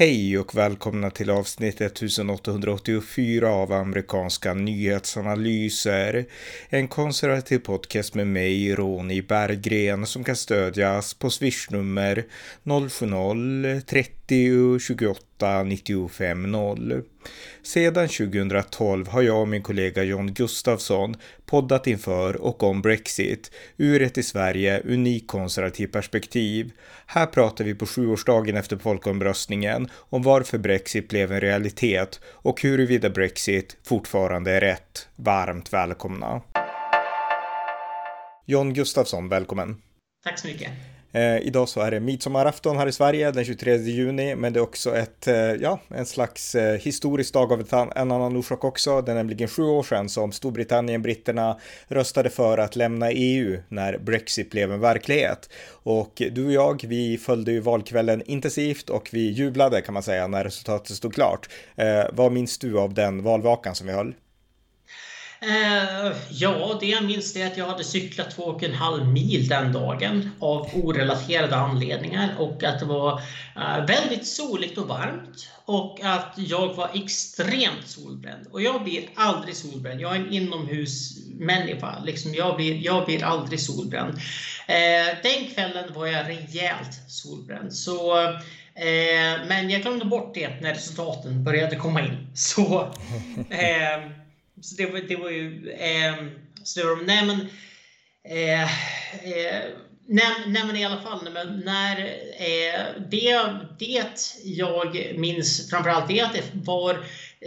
Hej och välkomna till avsnitt 1884 av amerikanska nyhetsanalyser. En konservativ podcast med mig, Ronny Berggren, som kan stödjas på swishnummer 90 28 95 0. Sedan 2012 har jag och min kollega John Gustafsson poddat inför och om Brexit ur ett i Sverige unikt konservativt perspektiv. Här pratar vi på sjuårsdagen efter folkomröstningen om varför Brexit blev en realitet och huruvida Brexit fortfarande är rätt. Varmt välkomna! John Gustafsson, välkommen! Tack så mycket! Eh, idag så är det midsommarafton här i Sverige den 23 juni, men det är också ett, eh, ja, en slags eh, historisk dag av en, en annan orsak också. Det är nämligen sju år sedan som Storbritannien, britterna röstade för att lämna EU när Brexit blev en verklighet. Och du och jag, vi följde ju valkvällen intensivt och vi jublade kan man säga när resultatet stod klart. Eh, vad minns du av den valvakan som vi höll? Eh, ja, det jag minns är att jag hade cyklat två och en halv mil den dagen av orelaterade anledningar och att det var eh, väldigt soligt och varmt och att jag var extremt solbränd. Och jag blir aldrig solbränd. Jag är en inomhusmänniska. Liksom jag, blir, jag blir aldrig solbränd. Eh, den kvällen var jag rejält solbränd. Så men jag glömde bort det när resultaten började komma in. Så så det var, det var ju... Eh, så det var, nej men... Eh, eh, nej, nej, men i alla fall, när, när eh, det, det jag minns framförallt det att det var...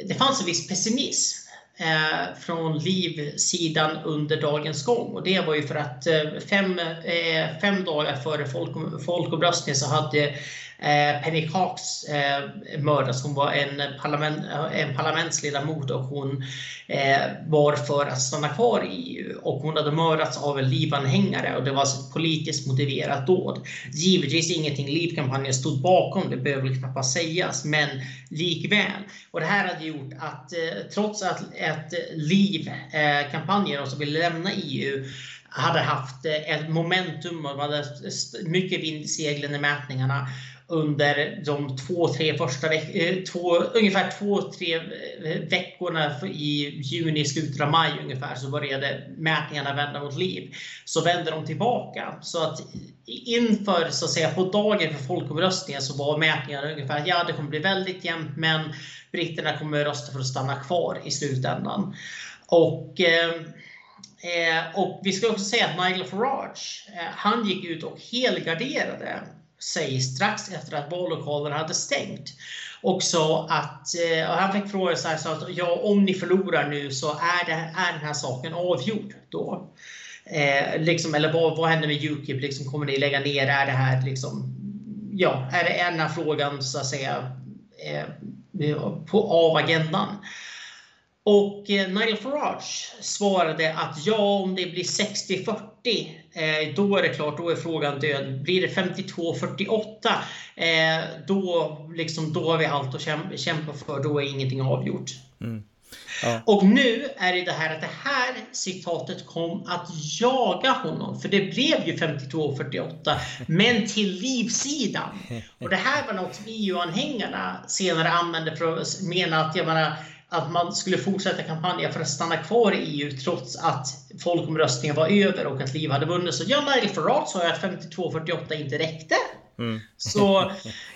Det fanns en viss pessimism eh, från livsidan under dagens gång. Och det var ju för att eh, fem, eh, fem dagar före folk, folkomröstningen så hade Eh, Penny Cox eh, mördades. Hon var en, parlament, eh, en parlamentsledamot och hon eh, var för att stanna kvar i EU. Och hon hade mördats av en Liv-anhängare och det var alltså ett politiskt motiverat dåd. Givetvis ingenting Liv-kampanjen stod bakom, det behöver väl knappast sägas, men likväl. Och det här hade gjort att eh, trots att att Liv-kampanjen som ville lämna EU hade haft ett momentum och hade mycket vind i seglen i mätningarna under de två, tre första veck eh, två, ungefär två, tre eh, veckorna i juni, slutet av maj ungefär, så började mätningarna vända mot liv. Så vände de tillbaka. Så att inför, så att säga, på dagen för folkomröstningen så var mätningarna ungefär, att ja det kommer bli väldigt jämnt, men britterna kommer rösta för att stanna kvar i slutändan. Och eh, eh och vi ska också säga att Nigel Farage, han gick ut och helgarderade sig strax efter att vallokalen hade stängt. Och sa att, eh, och han fick frågan så här, så att ja, om ni förlorar nu så är, det, är den här saken avgjord då. Eh, liksom, eller vad, vad händer med Ukip? Liksom, kommer ni lägga ner? Är det här liksom, ja, är det ena frågan så att säga eh, på, av agendan? Och eh, Nigel Farage svarade att ja, om det blir 60-40, eh, då är det klart, då är frågan död. Blir det 52-48, eh, då, liksom, då har vi allt att kämpa för, då är ingenting avgjort. Mm. Ja. Och nu är det det här att det här citatet kom att jaga honom. För det blev ju 52-48, men till livsidan. Och det här var något EU-anhängarna senare använde för att mena att, jag menar, att man skulle fortsätta kampanjen för att stanna kvar i EU trots att folkomröstningen var över och att Liv hade vunnit. Så Jan Nigel Farage sa att 52-48 inte räckte. Mm. Så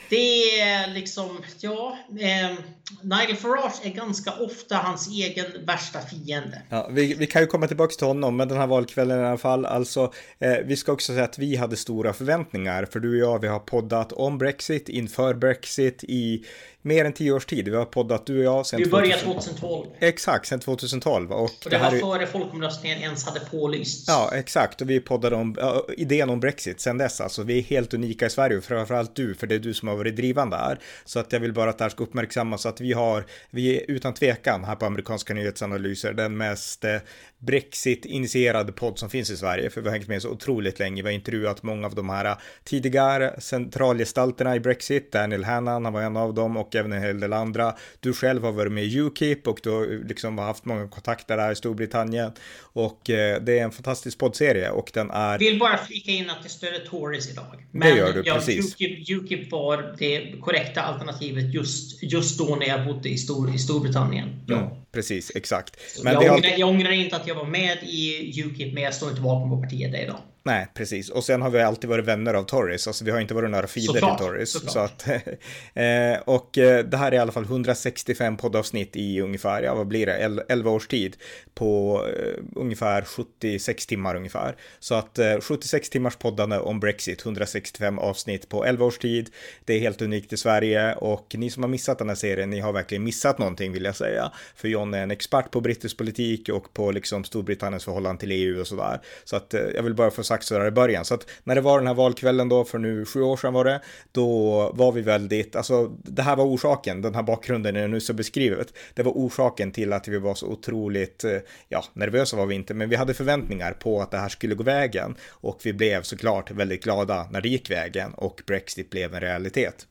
det är liksom, ja. Eh, Nigel Farage är ganska ofta hans egen värsta fiende. Ja, vi, vi kan ju komma tillbaka till honom, men den här valkvällen i alla fall. Alltså, eh, vi ska också säga att vi hade stora förväntningar, för du och jag, vi har poddat om Brexit, inför Brexit i mer än tio års tid. Vi har poddat du och jag sen Vi började 2012. Exakt, sen 2012. Och, och det, det var är... före folkomröstningen ens hade pålysts. Ja, exakt. Och vi poddade om uh, idén om Brexit sen dess. Alltså, vi är helt unika i Sverige, framförallt du, för det är du som har varit drivande här. Så att jag vill bara att det här ska uppmärksammas så att vi har, vi är utan tvekan här på amerikanska nyhetsanalyser den mest eh, Brexit-initierade podd som finns i Sverige, för vi har hängt med så otroligt länge. Vi har intervjuat många av de här tidigare centralgestalterna i Brexit. Daniel Hannan, han var en av dem och även en hel del andra. Du själv har varit med i Ukip och du har liksom haft många kontakter där i Storbritannien. Och eh, det är en fantastisk poddserie och den är... Vill bara flika in att det stöder Tories idag. Men det gör du, ja, precis. Ukip, Ukip var det korrekta alternativet just, just då när jag bodde i, Stor, i Storbritannien. Ja. Mm, precis, exakt. Men jag, ångrar, alltid... jag ångrar inte att jag var med i Ukip, men jag står inte bakom vad partiet är idag. Nej, precis. Och sen har vi alltid varit vänner av Torres. Alltså vi har inte varit några fiender till Torres. Så att, eh, och eh, det här är i alla fall 165 poddavsnitt i ungefär, ja vad blir det, 11 års tid på eh, ungefär 76 timmar ungefär. Så att 76 timmars poddande om Brexit, 165 avsnitt på 11 års tid. Det är helt unikt i Sverige och ni som har missat den här serien, ni har verkligen missat någonting vill jag säga. För John är en expert på brittisk politik och på liksom Storbritanniens förhållande till EU och sådär. Så att jag vill bara få sagt sagt sådär i början. Så att när det var den här valkvällen då, för nu sju år sedan var det, då var vi väldigt, alltså det här var orsaken, den här bakgrunden är nu så beskrivet. Det var orsaken till att vi var så otroligt, eh, ja, nervösa var vi inte, men vi hade förväntningar på att det här skulle gå vägen och vi blev såklart väldigt glada när det gick vägen och Brexit blev en realitet.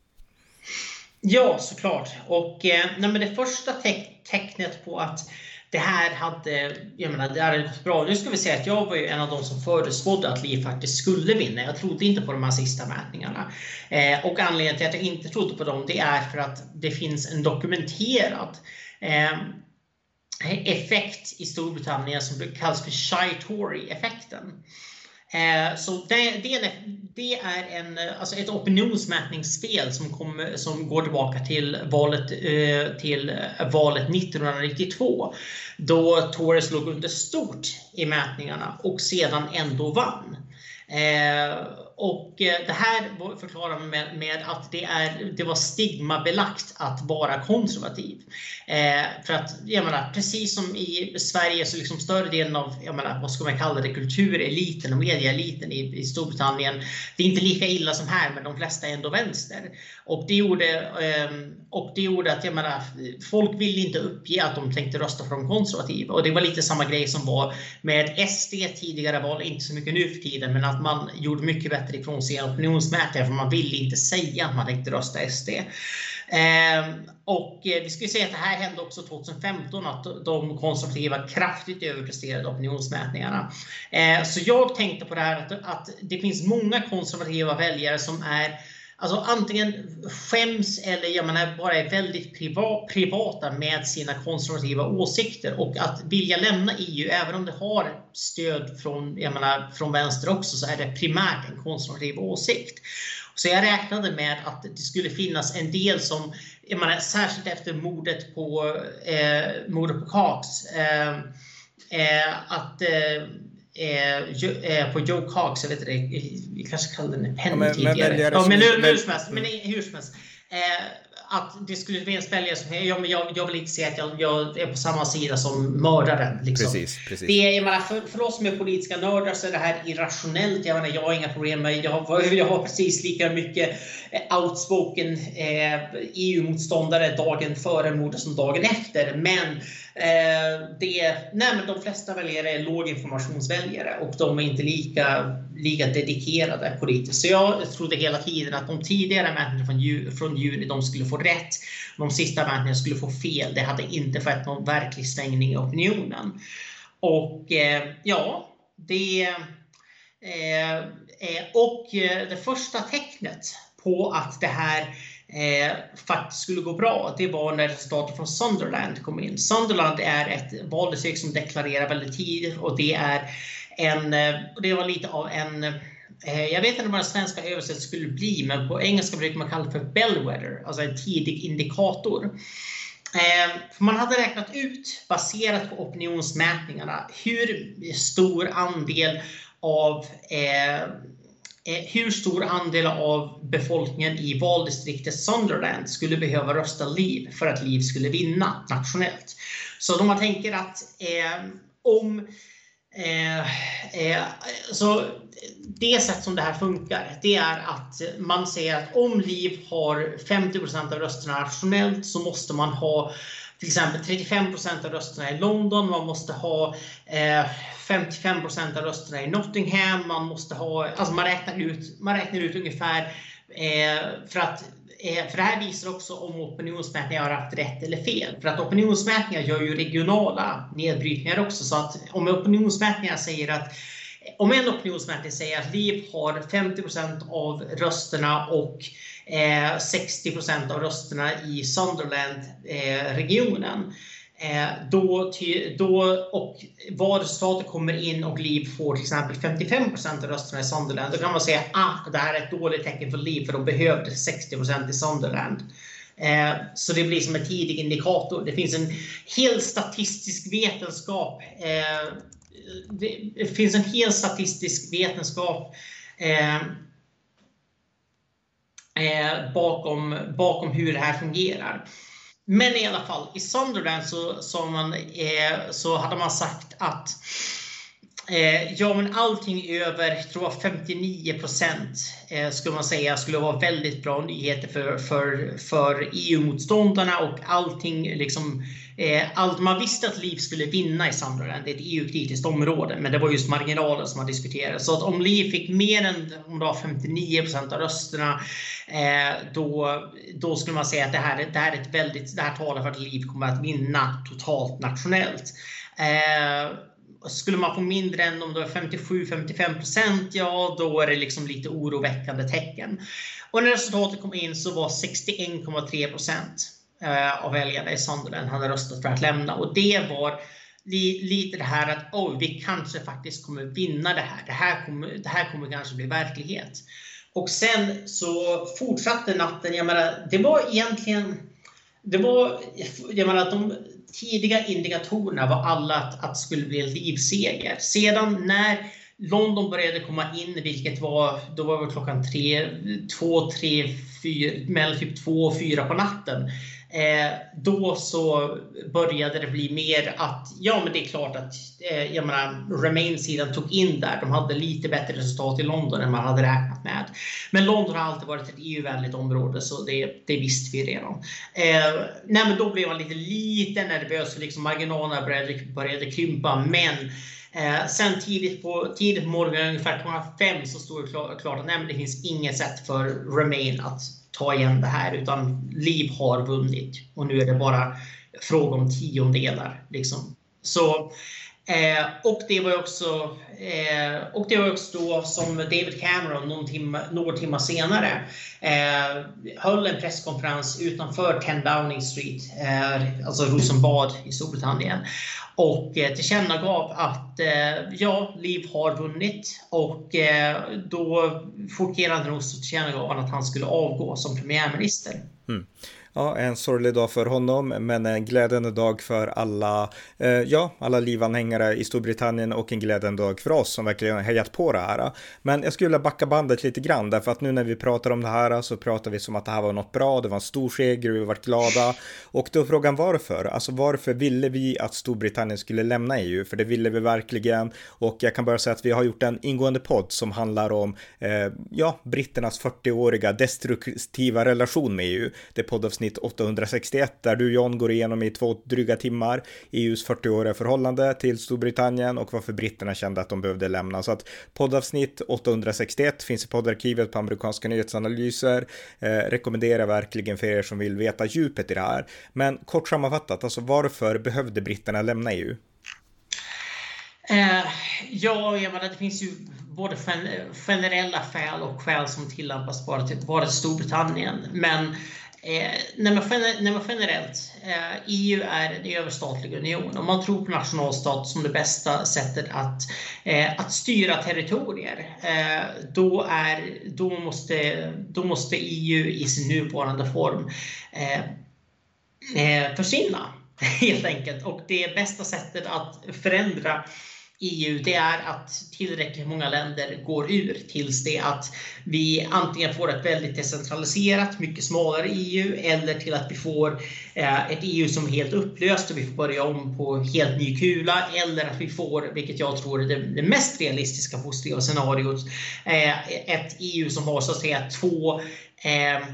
Ja, såklart. Och eh, nej, men det första te tecknet på att det här hade, jag menar, det hade gått bra. Nu ska vi säga att jag var ju en av de som förutspådde att Liv faktiskt skulle vinna. Jag trodde inte på de här sista mätningarna. Eh, och anledningen till att jag inte trodde på dem, det är för att det finns en dokumenterad eh, effekt i Storbritannien som kallas för Shy Tory-effekten. Eh, så det, det, det, är en, alltså ett opinionsmätningsspel som, kom, som går tillbaka till valet, eh, till eh, valet 1992. Då Torres låg under stort i mätningarna och sedan ändå vann. Eh, och eh, det här förklarar man med, med, att det, är, det var stigmabelagt att vara konservativ. Eh, för att, jag menar, precis som i Sverige så liksom större delen av, jag menar, vad ska man kalla det, kultureliten och medieeliten i, i Storbritannien. Det är inte lika illa som här, men de flesta är ändå vänster. Och det gjorde, eh, och det gjorde att, jag menar, folk ville inte uppge att de tänkte rösta för de konservativa. Och det var lite samma grej som var med SD tidigare val, inte så mycket nu för tiden, men att man gjorde mycket bättre bättre ifrån sig opinionsmätningar för man ville inte säga att man tänkte rösta SD. Ehm, eh, och vi ska säga att det här hände också 2015 att de konservativa kraftigt överpresterade opinionsmätningarna. Eh, så jag tänkte på det här att, att det finns många konservativa väljare som är Alltså antingen skäms eller jag menar, bara är väldigt priva, privata med sina konservativa åsikter. Och att vilja lämna EU, även om det har stöd från, jag menar, från vänster också, så är det primärt en konservativ åsikt. Så jag räknade med att det skulle finnas en del som, jag menar, särskilt efter mordet på, eh, mordet på Cox, eh, eh, att eh, eh, Eh, eh, på Joe Cox, jag vet inte, vi kanske kallade den Penny ja, men, tidigare. Men, ja, men hur som helst. Men hur som helst. Eh, att det skulle finnas väljare som ja, men jag, jag vill inte säga att jag, jag, är på samma sida som mördaren. Liksom. Precis, precis. Det är, menar, för, för oss som är politiska nördar så är det här irrationellt. Jag, menar, jag har inga problem med jag har, jag har precis lika mycket eh, outspoken eh, EU-motståndare dagen före mordet som dagen efter. Men Eh, Eh, det, nej, men de flesta väljare är låginformationsväljare och de är inte lika, lika dedikerade politiskt. Så jag trodde hela tiden att de tidigare mätningarna från, ju, från juni de skulle få rätt. De sista mätningarna skulle få fel. Det hade inte skett någon verklig svängning i opinionen. Och eh, ja, det... Eh, eh och eh, det första tecknet på att det här eh, faktiskt skulle gå bra, det var när resultatet från Sunderland kom in. Sunderland är ett valdistrikt som deklarerar väldigt tidigt och det är en, eh, det var lite av en eh, jag vet inte vad den svenska översättningen skulle bli, men på engelska brukar man kalla det för bellwether, alltså en tidig indikator. Eh, man hade räknat ut, baserat på opinionsmätningarna, hur stor andel av Eh, Eh, hur stor andel av befolkningen i valdistriktet Sunderland skulle behöva rösta LIV för att LIV skulle vinna nationellt. Så om man tänker att eh, om eh, eh, så det sätt som det här funkar, det är att man säger att om LIV har 50% av rösterna nationellt så måste man ha till exempel 35% av rösterna i London, man måste ha eh, 55% av rösterna i Nottingham, man måste ha, alltså man räknar ut, man räknar ut ungefär eh, för att eh, för det här visar också om opinionsmätningar har haft rätt eller fel. För att opinionsmätningar gör ju regionala nedbrytningar också. Så att om opinionsmätningar säger att om en opinionsmätning säger att Liv har 50 av rösterna och eh, 60 procent av rösterna i Sunderland-regionen. Eh, då, då, och valresultatet kommer in och Liv får till exempel 55 procent av rösterna i Sunderland. Då kan man säga att ah, det här är ett dåligt tecken för Liv för de behövde 60 procent. i Sunderland. Eh, så det blir som en tidig indikator. Det finns en hel statistisk vetenskap eh, det finns en hel statistisk vetenskap eh, eh, bakom, bakom hur det här fungerar. Men i alla fall, i Sunderland så, så, man, eh, så hade man sagt att eh, ja, men allting över tror jag 59 procent eh, skulle man säga skulle vara väldigt bra nyheter för, för, för EU-motståndarna och allting liksom Eh, allt, man visste att Liv skulle vinna i Sunderland, det är ett EU-kritiskt område, men det var just marginalen som man diskuterade. Så att om Liv fick mer än om det var 59% av rösterna, eh, då, då skulle man säga att det här, det här, är ett väldigt, det här talar för att Liv kommer att vinna totalt nationellt. Eh, skulle man få mindre än om det var 57-55 procent, ja då är det liksom lite oroväckande tecken. Och när resultatet kom in så var 61,3 procent eh, av väljarna i Sunderland hade röstat för att lämna. Och det var lite det här att oh, vi kanske faktiskt kommer vinna det här. Det här kommer, det här kommer kanske bli verklighet. Och sen så fortsatte natten. Jag menar, det var egentligen... Det var, jag menar, att de tidiga indikatorerna var alla att, att det skulle bli en livseger. Sedan när London började komma in, vilket var, då var det klockan tre, två, tre, fyra, mellan typ två och fyra på natten. Eh, då så började det bli mer att, ja men det är klart att, eh, jag menar, Remain-sidan tog in där. De hade lite bättre resultat i London än man hade räknat med. Men London har alltid varit ett EU-vänligt område så det, det visste vi redan. Eh, nej men då blev man lite, lite nervös för liksom marginalerna började, började krympa. Men Eh, sen tidigt på, tidigt på morgonen, ungefär klockan fem, så stod det klart, klart att nej, det finns inget sätt för Remain att ta igen det här utan Liv har vunnit och nu är det bara fråga om tiondelar. Liksom. Så, eh, och det var också eh, och det var också då som David Cameron någon timme, några timmar senare eh, höll en presskonferens utanför 10 Downing Street, eh, alltså Rosenbad i Storbritannien och eh, tillkännagav att eh, ja, Liv har vunnit och eh, då fortfarande nog så tillkännagav han att han skulle avgå som premiärminister. Mm. Ja, en sorglig dag för honom, men en glädjande dag för alla, eh, ja, alla livanhängare i Storbritannien och en glädjande dag för oss som verkligen har hejat på det här. Men jag skulle vilja backa bandet lite grann, därför att nu när vi pratar om det här så pratar vi som att det här var något bra, det var en stor seger, vi varit glada. Och då är frågan varför? Alltså varför ville vi att Storbritannien skulle lämna EU? För det ville vi verkligen. Och jag kan bara säga att vi har gjort en ingående podd som handlar om, eh, ja, britternas 40-åriga destruktiva relation med EU. Det är poddavsnitt avsnitt 861 där du John går igenom i två dryga timmar EUs 40-åriga förhållande till Storbritannien och varför britterna kände att de behövde lämna. Så att poddavsnitt 861 finns i poddarkivet på amerikanska nyhetsanalyser. Eh, rekommenderar verkligen för er som vill veta djupet i det här. Men kort sammanfattat, alltså varför behövde britterna lämna EU? Eh, ja, jag menar, det finns ju både generella skäl och skäl som tillämpas bara till, bara till Storbritannien. Men Eh, när man generellt, eh, EU är en överstatlig union och man tror på nationalstat som det bästa sättet att, eh, att styra territorier. Eh, då, är, då, måste, då måste EU i sin nuvarande form eh, eh försvinna helt enkelt. Och det bästa sättet att förändra EU, det är att tillräckligt många länder går ur tills det att vi antingen får ett väldigt decentraliserat, mycket smalare EU eller till att vi får eh, ett EU som är helt upplöst och vi får börja om på helt ny kula eller att vi får, vilket jag tror är det, mest realistiska positiva scenariot, eh, ett EU som har så att säga två eh,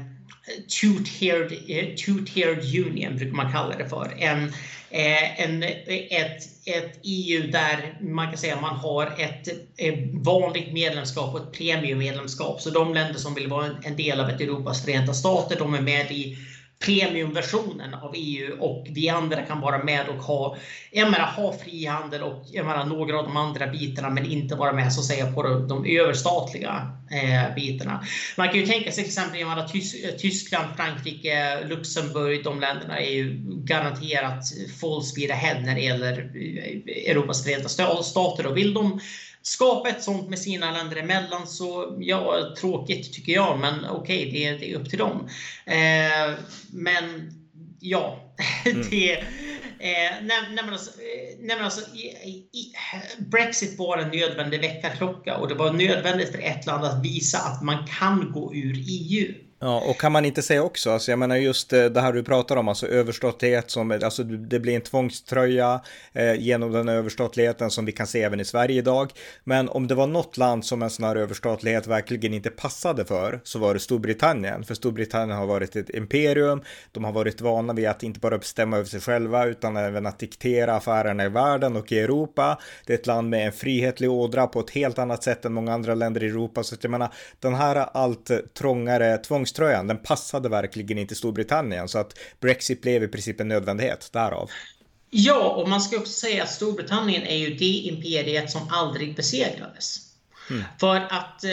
two-tiered eh, two union brukar man kalla det för. En, eh, en, ett ett EU där man kan säga man har ett, ett vanligt medlemskap och ett premiummedlemskap. Så de länder som vill vara en del av ett Europas förenta stater, de är med i premiumversionen av EU och vi andra kan vara med och ha, jag menar, ha frihandel och jag menar, några av de andra bitarna men inte vara med så att säga på de, överstatliga eh, bitarna. Man kan ju tänka sig till exempel jag menar, Tys Tyskland, Frankrike, Luxemburg, de länderna är ju garanterat full speed ahead när det gäller eh, Europas förenta stater och vill de skapa ett sånt med sina länder emellan så ja, tråkigt tycker jag, men okej, okay, det, det, är upp till dem. Eh, men ja, mm. det... Eh, nej, nej, men alltså, eh, nej, men alltså, i, i, Brexit var en nödvändig väckarklocka och det var nödvändigt för ett land att visa att man kan gå ur EU. Ja, och kan man inte säga också, alltså jag menar just eh, det här du pratar om, alltså överstatlighet som, alltså det blir en tvångströja eh, genom den överstatligheten som vi kan se även i Sverige idag. Men om det var något land som en sån här överstatlighet verkligen inte passade för så var det Storbritannien. För Storbritannien har varit ett imperium, de har varit vana vid att inte bara bestämma över sig själva utan även att diktera affärerna i världen och i Europa. Det är ett land med en frihetlig ådra på ett helt annat sätt än många andra länder i Europa. Så att jag menar, den här allt trångare tvångs tvångströjan, den passade verkligen inte Storbritannien så att Brexit blev i princip en nödvändighet därav. Ja, och man ska också säga att Storbritannien är ju det imperiet som aldrig besegrades. Mm. För att eh,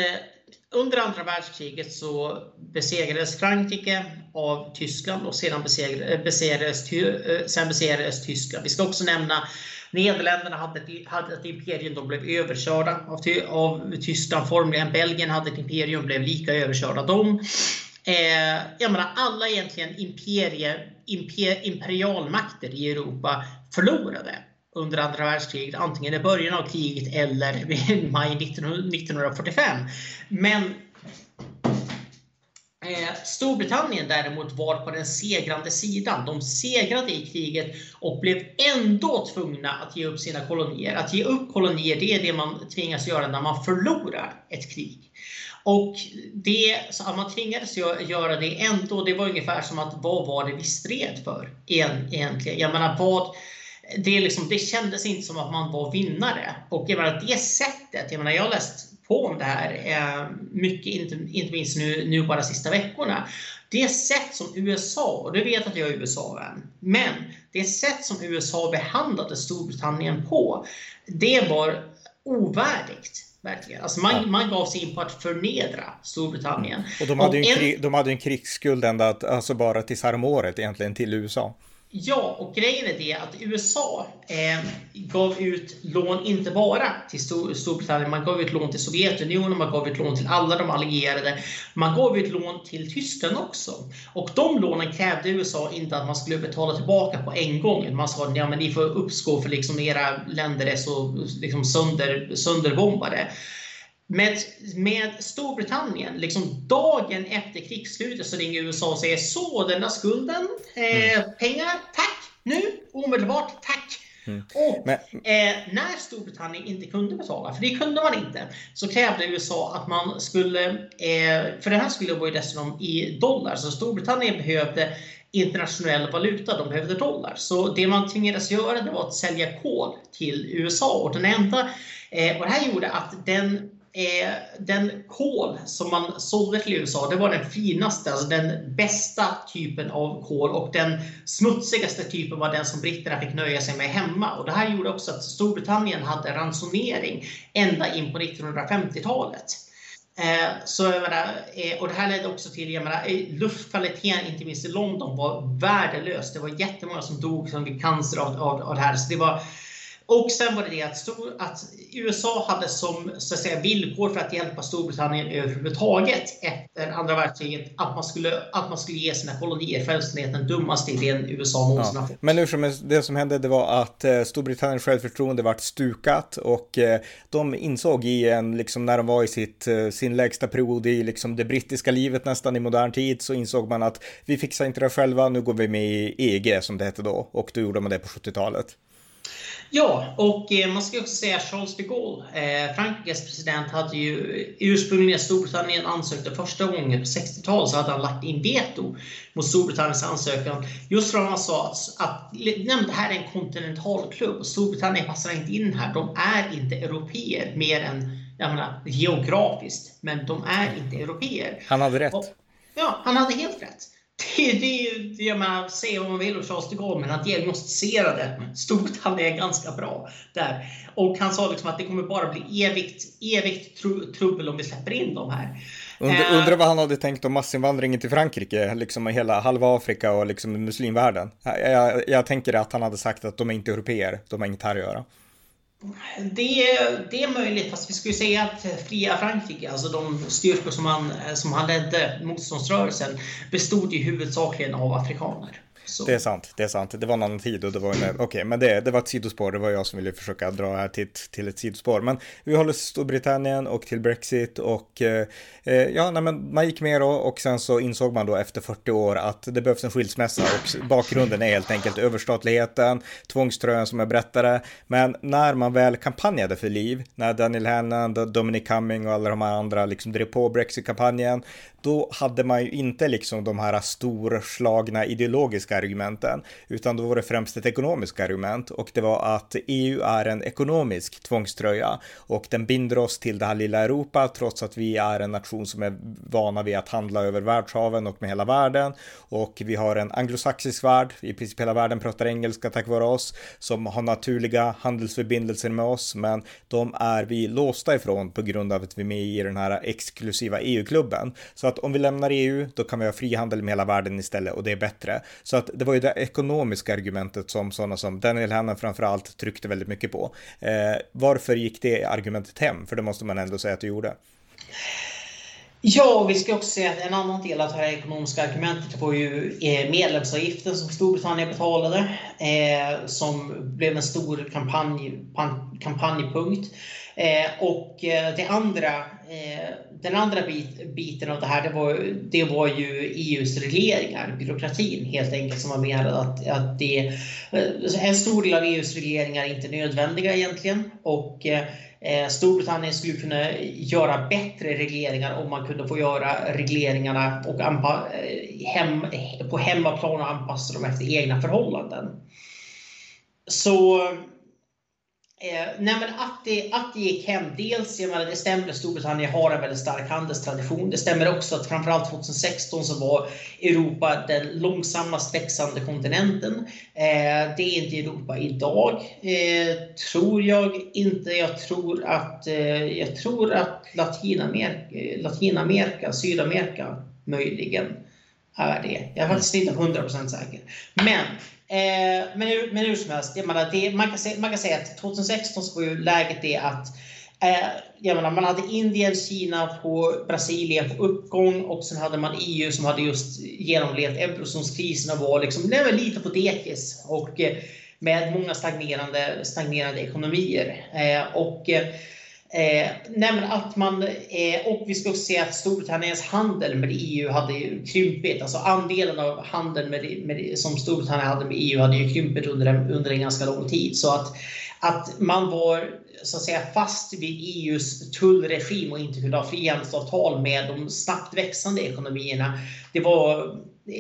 under andra världskriget så besegrades Frankrike av Tyskland och sedan besegrades, besegrades, eh, sen besegrades Tyskland. Vi ska också nämna Nederländerna hade ett, hade ett imperium, de blev överkörda av, av Tyskland formligen. Belgien hade ett imperium, blev lika överkörda de. Eh, jag menar, alla egentligen imperier, imper, imperialmakter i Europa förlorade under andra världskriget, antingen i början av kriget eller i maj 1945. Men eh, Storbritannien däremot var på den segrande sidan. De segrade i kriget och blev ändå tvungna att ge upp sina kolonier. Att ge upp kolonier, det är det man tvingas göra när man förlorar ett krig. Och det, så att man tvingades göra det ändå, det var ungefär som att vad var det vi stred för egentligen? Jag menar, vad, det, liksom, det kändes inte som att man var vinnare. Och jag menar, det sättet, jag menar, jag har läst på om det här eh, mycket, inte, inte minst nu, nu bara de sista veckorna. Det sätt som USA, och du vet att jag är USA-vän, men det sätt som USA behandlade Storbritannien på, det var ovärdigt. Verkligen. Alltså man, ja. man gav sig in på att förnedra Storbritannien. Och de hade, och en, krig, de hade en krigsskuld ända, alltså bara tills häromåret egentligen till USA. Ja, och grejen är det att USA eh, gav ut lån inte bara till Stor Storbritannien, man gav ut lån till Sovjetunionen, man gav ut lån till alla de allierade. Man gav ut lån till Tyskland också. Och de lånen krävde USA inte att man skulle betala tillbaka på en gång. Man sa att ja, ni får uppskov för liksom era länder är så liksom sönder, sönderbombade. Med, med Storbritannien, liksom dagen efter krigsslutet så ringer USA och säger så den där skulden, eh, mm. pengar, tack, nu, omedelbart, tack. Mm. Och Men... eh, när Storbritannien inte kunde betala, för det kunde man inte, så krävde USA att man skulle, eh, för det här skulle vara ju dessutom i dollar, så Storbritannien behövde internationell valuta, de behövde dollar. Så det man tvingades göra det var att sälja kol till USA och den enda, eh, och det här gjorde att den eh, den kol som man sålde till USA, det var den finaste, alltså den bästa typen av kol och den smutsigaste typen var den som britterna fick nöja sig med hemma. Och det här gjorde också att Storbritannien hade ransonering ända in på 1950-talet. Eh, så menar, eh, och det här ledde också till, jag menar, eh, luftkvaliteten, inte minst i London, var värdelös. Det var jättemånga som dog som fick cancer av, av, av det här. Så det var och sen var det det att, att, USA hade som så att säga, villkor för att hjälpa Storbritannien överhuvudtaget efter andra världskriget att man skulle, att man skulle ge sina kolonier självständighet, den dummaste idén USA någonsin ja. har fått. Men nu som det som hände det var att eh, Storbritanniens självförtroende vart stukat och eh, de insåg i en, liksom när de var i sitt, eh, sin lägsta period i liksom det brittiska livet nästan i modern tid så insåg man att vi fixar inte det själva, nu går vi med i EG som det hette då och då gjorde man det på 70-talet. Ja, och eh, man ska också säga att Charles de Gaulle, eh, Frankrikes president, hade ju ursprungligen Storbritannien ansökte första gången på 60-talet så hade han lagt in veto mot Storbritanniens ansökan. Just för att han sa att, att det här är en kontinentalklubb och Storbritannien passar inte in här. De är inte europeer mer än jag menar, geografiskt, men de är inte europeer. Han hade rätt. Och, ja, han hade helt rätt. Det, det, det, jag menar, säga vad man vill om Charles de Gaulle, men han diagnostiserade Storbritannien ganska bra där. Och han sa liksom att det kommer bara bli evigt, evigt tru, trubbel om vi släpper in dem här. Undrar, undrar vad han hade tänkt om massinvandringen till Frankrike, liksom hela halva Afrika och liksom muslimvärlden. Jag, jag, jag tänker att han hade sagt att de är inte europeer, de har inget här att göra. Det, det är möjligt, fast vi skulle säga att fria Frankrike, alltså de styrkor som han, eh, som han ledde motståndsrörelsen, bestod ju huvudsakligen av afrikaner. Så. Det är sant, det är sant. Det var en annan tid och det var Okej, okay, men det, det var ett sidospår. Det var jag som ville försöka dra här till, till ett sidospår. Men vi håller Storbritannien och till Brexit och eh, eh ja, nej, men man gick med då och sen så insåg man då efter 40 år att det behövs en skilsmässa och bakgrunden är helt enkelt överstatligheten, tvångströjan som jag berättade. Men när man väl kampanjade för liv, när Daniel Hannan, Dominic Cumming och alla de här andra liksom drev på Brexit-kampanjen, då hade man ju inte liksom de här storslagna ideologiska argumenten, utan då var det främst ett ekonomiskt argument och det var att EU är en ekonomisk tvångströja och den binder oss till det här lilla Europa trots att vi är en nation som är vana vid att handla över världshaven och med hela världen och vi har en anglosaxisk värld, i princip hela världen pratar engelska tack vare oss, som har naturliga handelsförbindelser med oss, men de är vi låsta ifrån på grund av att vi är med i den här exklusiva EU-klubben. Så att om vi lämnar EU, då kan vi ha frihandel med hela världen istället och det är bättre. Så att det var ju det ekonomiska argumentet som sådana som Daniel Hannan framförallt tryckte väldigt mycket på. Eh, varför gick det argumentet hem? För det måste man ändå säga att det gjorde. Ja, vi ska också säga att en annan del av det här ekonomiska argumentet var ju eh, medlemsavgiften som Storbritannien betalade, eh, som blev en stor kampanj, kampanjpunkt. Eh, och eh, det andra, eh, den andra bit, biten av det här, det var, det var ju EUs regleringar, byråkratin helt enkelt, som var menade att, att det, eh, en stor del av EUs regleringar är inte nödvändiga egentligen. Och eh, Storbritannien skulle kunna göra bättre regleringar om man kunde få göra regleringarna och hem, på hemmaplan och anpassa dem efter egna förhållanden. Så Eh, nej men att, det, att det gick hem, dels, jag menar, det stämmer att Storbritannien har en väldigt stark handelstradition. Det stämmer också att framförallt 2016 så var Europa den långsammast växande kontinenten. Eh, det är inte Europa idag, eh, tror jag inte. Jag tror att, eh, jag tror att Latinamerika, Latinamerika, Sydamerika möjligen är det. Jag är faktiskt inte 100% säker. Men Eh, men, hur, men hur som helst, jag menar, det, man, kan säga, man kan säga att 2016 så var ju läget det att eh, jag menar, man hade Indien, Kina på Brasilien på uppgång och sen hade man EU som hade just genomlevt eurozonskrisen och var liksom, lite på dekis. Och, eh, med många stagnerande, stagnerande ekonomier. Eh, och eh, Eh, nej att man, eh, och vi ska också se att Storbritanniens handel med EU hade ju krympit. Alltså andelen av handeln med, med, som Storbritannien hade med EU hade ju krympit under en, under en ganska lång tid. Så att, att man var så att säga fast vid EUs tullregim och inte kunde ha frihandelsavtal med de snabbt växande ekonomierna. Det var,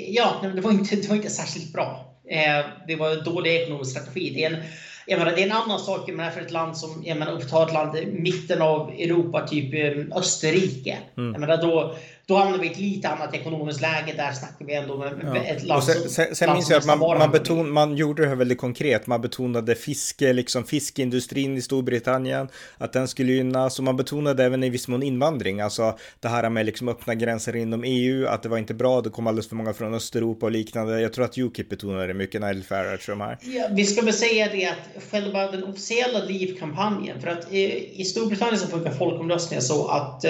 ja, det var, inte, det var inte särskilt bra. Eh, det var en dålig ekonomisk strategi. Det är en, jag menar, det är en annan sak jag menar, för ett land som, jag menar, ta ett land i mitten av Europa, typ eh, Österrike. Mm. Jag menar, då, då hamnar vi i ett lite annat ekonomiskt läge. Där snackar vi ändå med ja. ett land sen, som... Sen, sen minns jag att man, man, beton, man gjorde det här väldigt konkret. Man betonade fiske, liksom fiskeindustrin i Storbritannien, att den skulle gynnas. Och man betonade även i viss mån invandring, alltså det här med liksom öppna gränser inom EU, att det var inte bra, det kom alldeles för många från Östeuropa och liknande. Jag tror att Ukip betonade det mycket, Nigel Farage och de här. Ja, vi ska väl säga det att själva den officiella Leave-kampanjen, för att i, i Storbritannien så funkar folkomröstningar så att,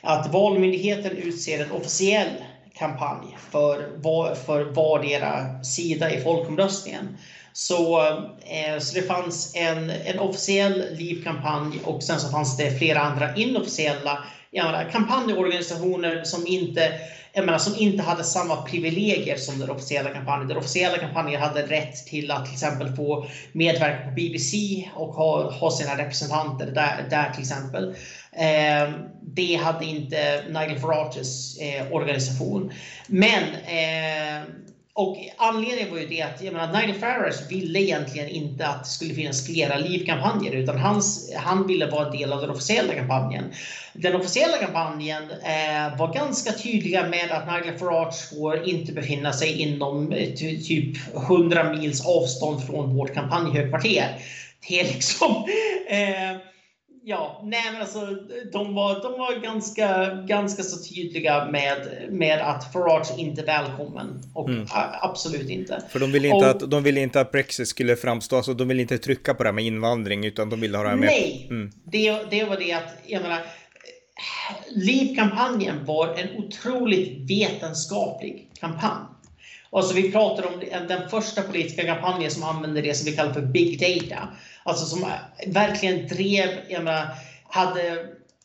att valmyndigheten utser en officiell kampanj för, var, för vardera sida i folkomröstningen. Så, eh, så det fanns en, en officiell Leave-kampanj och sen så fanns det flera andra inofficiella menar, kampanjorganisationer som inte, menar, som inte hade samma privilegier som den officiella kampanjen. Den officiella kampanjen hade rätt till att till exempel få medverka på BBC och ha, ha sina representanter där, där till exempel. Eh, det hade inte Nigel Farages eh, organisation. Men eh, och anledningen var ju det att jag menar, Nigel Farage ville egentligen inte att det skulle finnas flera livkampanjer utan hans, han ville vara en del av den officiella kampanjen. Den officiella kampanjen eh, var ganska tydliga med att Nigel Farage får inte befinna sig inom eh, ty, typ 100 mils avstånd från vårt kampanjhögkvarter. Det är liksom eh, ja, nej men alltså de var, de var ganska, ganska så tydliga med, med att Farage inte är välkommen. Och mm. absolut inte. För de ville inte, och, att, de ville inte att Brexit skulle framstå, alltså de ville inte trycka på det här med invandring utan de ville ha det här med... Nej, mm. det, det var det att, jag menar, Leave-kampanjen var en otroligt vetenskaplig kampanj. Alltså vi pratar om den första politiska kampanjen som använde det som vi kallar för big data. Alltså som verkligen drev, jag menar, hade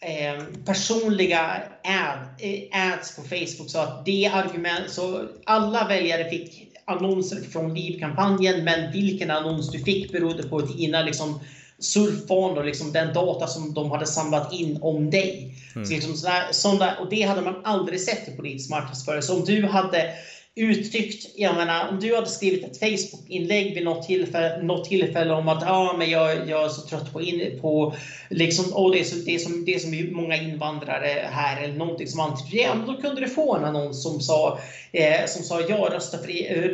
eh, personliga ad, eh, ads på Facebook så att det argument, så alla väljare fick annonser från Liv-kampanjen men vilken annons du fick berodde på dina liksom, surfvanor, liksom den data som de hade samlat in om dig. Mm. Så liksom sådär, sådär, och det hade man aldrig sett i politisk marknadsföring. Så om du hade uttryckt, jag menar om du hade skrivit ett Facebook-inlägg vid något tillfälle, något tillfälle om att ah, men jag, jag är så trött på, in, på liksom, oh, det, är så, det, är som, det är så många invandrare här eller någonting som antyder ja, då kunde du få en annons som sa, eh, som sa ja, rösta för,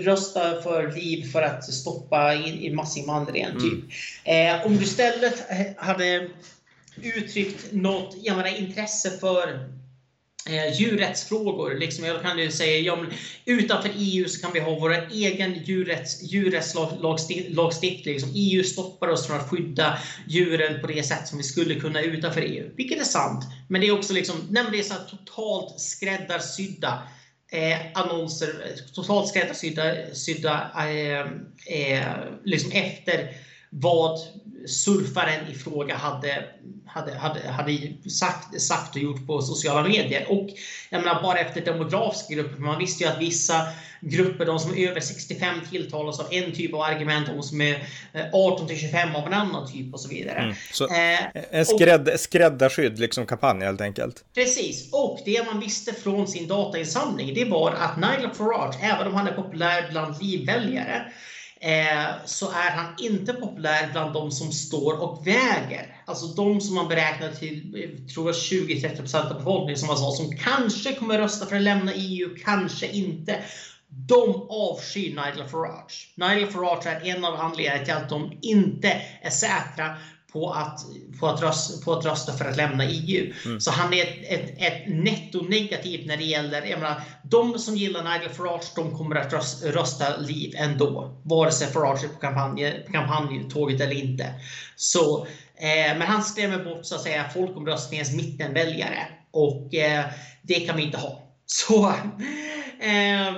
rösta för liv för att stoppa in, in massinvandringen. Mm. Typ. Eh, om du istället hade uttryckt något jag menar, intresse för eh, djurrättsfrågor. Liksom jag kan ju säga, ja, utanför EU så kan vi ha vår egen djurrätts, djurrättslagstiftning. Liksom EU stoppar oss från att skydda djuren på det sätt som vi skulle kunna utanför EU. Vilket är sant. Men det är också liksom, nej, det är så totalt skräddarsydda eh, annonser, totalt skräddarsydda sydda, eh, eh, liksom efter vad surfaren i fråga hade, hade, hade, hade sagt, sagt och gjort på sociala medier. Och jag menar, bara efter demografiska grupper, man visste ju att vissa grupper, de som är över 65 tilltalas av en typ av argument, de som är 18 eh, till 25 av en annan typ och så vidare. Mm. Så eh, en skrädd, skräddarskydd liksom kampanj helt enkelt. Precis, och det man visste från sin datainsamling, det var att Nigel Farage, även om han är populär bland livväljare, Eh, så är han inte populär bland de som står och väger. Alltså de som man beräknar till, eh, tror 20-30% av befolkningen som man sa, som kanske kommer rösta för att lämna EU, kanske inte. De avskyr Nigel Farage. Nigel Farage är en av anledningarna till att de inte är säkra på att, på att, rösta, på att rösta för att lämna EU. Mm. Så han är ett, ett, ett netto negativt när det gäller, jag menar, de som gillar Nigel Farage, de kommer att rösta, rösta Leave ändå. Vare sig Farage är på kampanj, kampanjtåget eller inte. Så, eh, men han skrämmer bort så att säga folkomröstningens mittenväljare och eh, det kan vi inte ha. Så eh,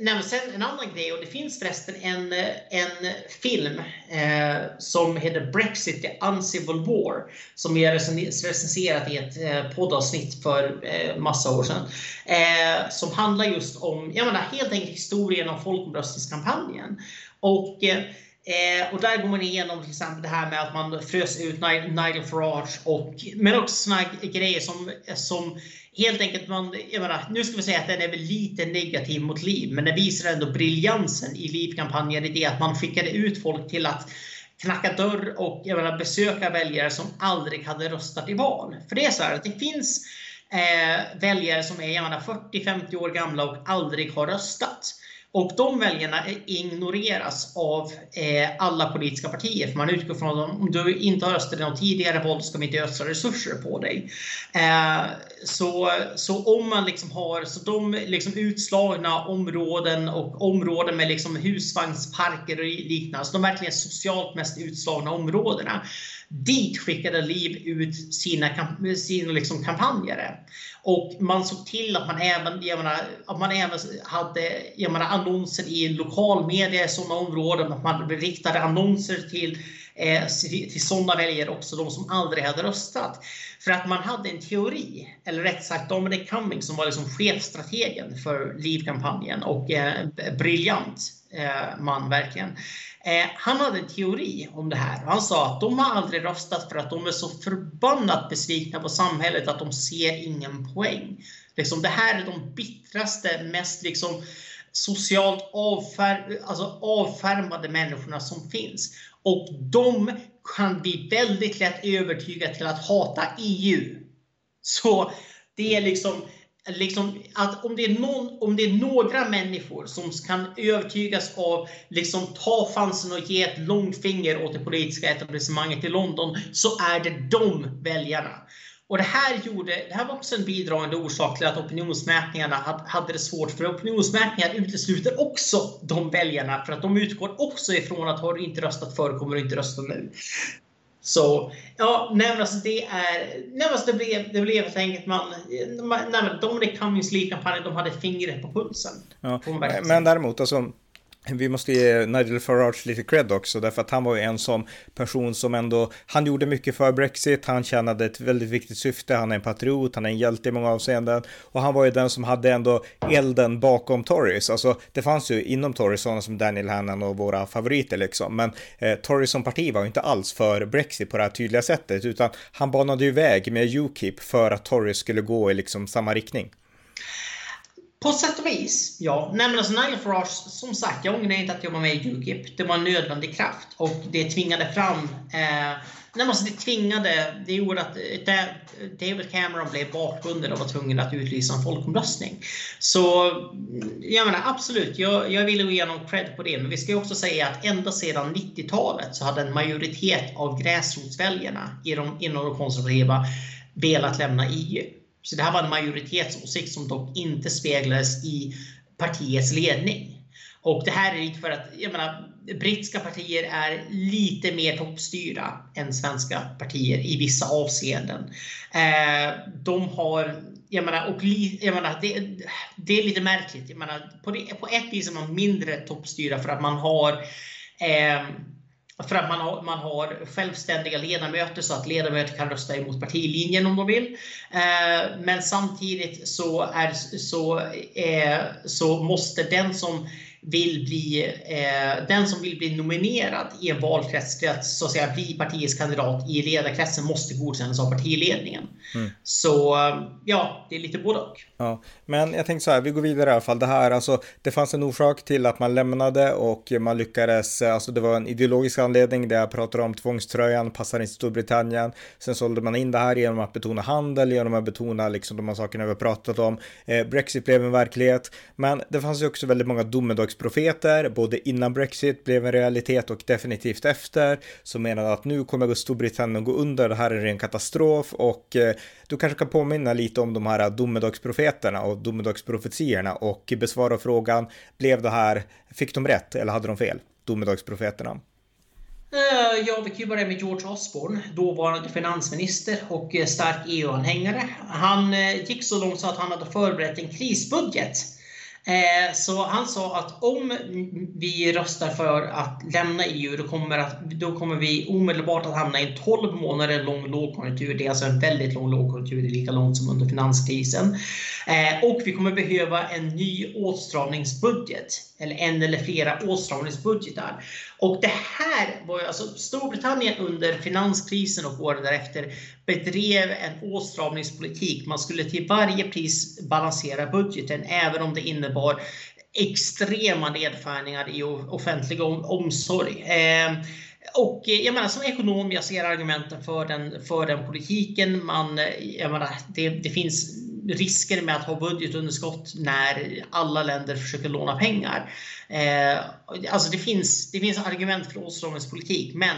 Nej, sen en annan grej, och det finns förresten en, en film eh, som heter Brexit, the Uncivil War, som vi har recenserat i ett eh, poddavsnitt för eh, massa år sedan. Eh, som handlar just om, jag menar helt enkelt historien om folkomröstningskampanjen. Och eh, eh, och där går man igenom till exempel det här med att man frös ut Nigel Farage och men också såna grejer som, som helt enkelt man, jag menar, nu ska vi säga att den är väl lite negativ mot Liv, men den visar ändå briljansen i Liv-kampanjen i det att man skickade ut folk till att knacka dörr och jag menar, besöka väljare som aldrig hade röstat i val. För det är så här att det finns eh, väljare som är 40-50 år gamla och aldrig har röstat. Och de väljarna ignoreras av eh, alla politiska partier. För man utgår från att om du inte har röstat i någon tidigare val ska vi inte ödsla resurser på dig. Eh, så, så om man liksom har så de liksom utslagna områden och områden med liksom husvagnsparker och liknande, så de verkligen socialt mest utslagna områdena dit skickade Liv ut sina, sina liksom kampanjare. Och man såg till att man även, jag menar, att man även hade jag menar, annonser i lokalmedia i sådana områden. Att man riktade annonser till eh, till sådana väljare också, de som aldrig hade röstat. För att man hade en teori, eller rätt sagt Dominic Cummings som var liksom chefstrategen för LIV-kampanjen. och eh, briljant eh, man verkligen. Eh, han hade en teori om det här. Han sa att de har aldrig röstat för att de är så förbannat besvikna på samhället att de ser ingen poäng. Liksom, det här är de bittraste, mest liksom, socialt avfär, alltså avfärmade människorna som finns. Och de kan bli väldigt lätt övertygade till att hata EU. Så det är liksom, liksom att om det, är någon, om det är några människor som kan övertygas av liksom ta chansen och ge ett långfinger åt det politiska etablissemanget i London så är det de väljarna. Och det här, gjorde, det här var också en bidragande orsak till att opinionsmätningarna hade det svårt. För opinionsmätningar utesluter också de väljarna. För att de utgår också ifrån att har du inte röstat förr kommer du inte rösta nu. Så ja, men alltså det är... Men alltså det blev, det blev helt enkelt man... Nej men Dominic Cummings kampanjen de hade fingret på pulsen. Ja, men däremot alltså vi måste ge Nigel Farage lite cred också, därför att han var ju en som person som ändå, han gjorde mycket för Brexit, han tjänade ett väldigt viktigt syfte, han är en patriot, han är en hjälte i många avseenden och han var ju den som hade ändå elden bakom Tories. Alltså det fanns ju inom Tories sådana som Daniel Hannan och våra favoriter liksom, men eh, Tories som parti var ju inte alls för Brexit på det här tydliga sättet, utan han banade ju väg med Ukip för att Tories skulle gå i liksom samma riktning. På sätt och vis, ja. Nej, men alltså Nigel Farage, som sagt, jag ångrar inte att jag var med i Ukip. Det var en nödvändig kraft och det tvingade fram eh, Nej, alltså det tvingade, det gjorde att eh, David Cameron blev bakbunden och var tvungen att utlysa en folkomröstning. Så jag menar absolut, jag, jag vill ge honom cred på det. Men vi ska också säga att ända sedan 90-talet så hade en majoritet av gräsrotsväljarna inom de konservativa velat lämna EU. Så det här var en majoritetsåsikt som dock inte speglades i partiets ledning. Och det här är för att, jag menar, brittiska partier är lite mer toppstyrda än svenska partier i vissa avseenden. Eh, de har, jag menar, och jag menar, det, det är lite märkligt. Jag menar, på, det, på ett vis är man mindre toppstyrda för att man har eh, för att man har, man har självständiga ledamöter så att ledamöter kan rösta emot partilinjen om de vill. Eh, men samtidigt så, är, så, eh, så måste den som vill bli, eh, den som vill bli nominerad i en valkrets att, så att säga, bli partiets kandidat i ledarkretsen måste godkännas av partiledningen. Mm. Så ja, det är lite både och. Ja, men jag tänkte så här, vi går vidare i alla fall. Det här, alltså, det fanns en orsak till att man lämnade och man lyckades, alltså det var en ideologisk anledning, det jag pratar om, tvångströjan passar inte Storbritannien. Sen sålde man in det här genom att betona handel, genom att betona liksom de här sakerna vi har pratat om. Eh, Brexit blev en verklighet, men det fanns ju också väldigt många domedagsprofeter, både innan Brexit blev en realitet och definitivt efter, som menade att nu kommer Storbritannien gå under, det här är en ren katastrof och eh, du kanske kan påminna lite om de här domedagsprofeterna och domedagsprofetiorna och besvara frågan, blev det här, fick de rätt eller hade de fel? Domedagsprofeterna. Eh, ja, vi kan ju börja med George Osborne, dåvarande finansminister och eh, stark EU-anhängare. Han eh, gick så långt så att han hade förberett en krisbudget Eh, så han sa att om vi röstar för att lämna EU, då kommer, att, då kommer vi omedelbart att hamna i en 12 månader lång lågkonjunktur. Det är alltså en väldigt lång lågkonjunktur, det är lika långt som under finanskrisen. Eh, och vi kommer behöva en ny åtstramningsbudget, eller en eller flera åtstramningsbudgetar. Och det här var ju alltså Storbritannien under finanskrisen och åren därefter bedrev en åtstramningspolitik. Man skulle till varje pris balansera budgeten även om det innebar extrema nedskärningar i offentlig omsorg. Eh, och eh, jag menar, som ekonom, jag ser argumenten för den, för den politiken. Man, jag menar, det, det finns risker med att ha budgetunderskott när alla länder försöker låna pengar. Eh, alltså det finns, det finns argument för åtstramningspolitik, men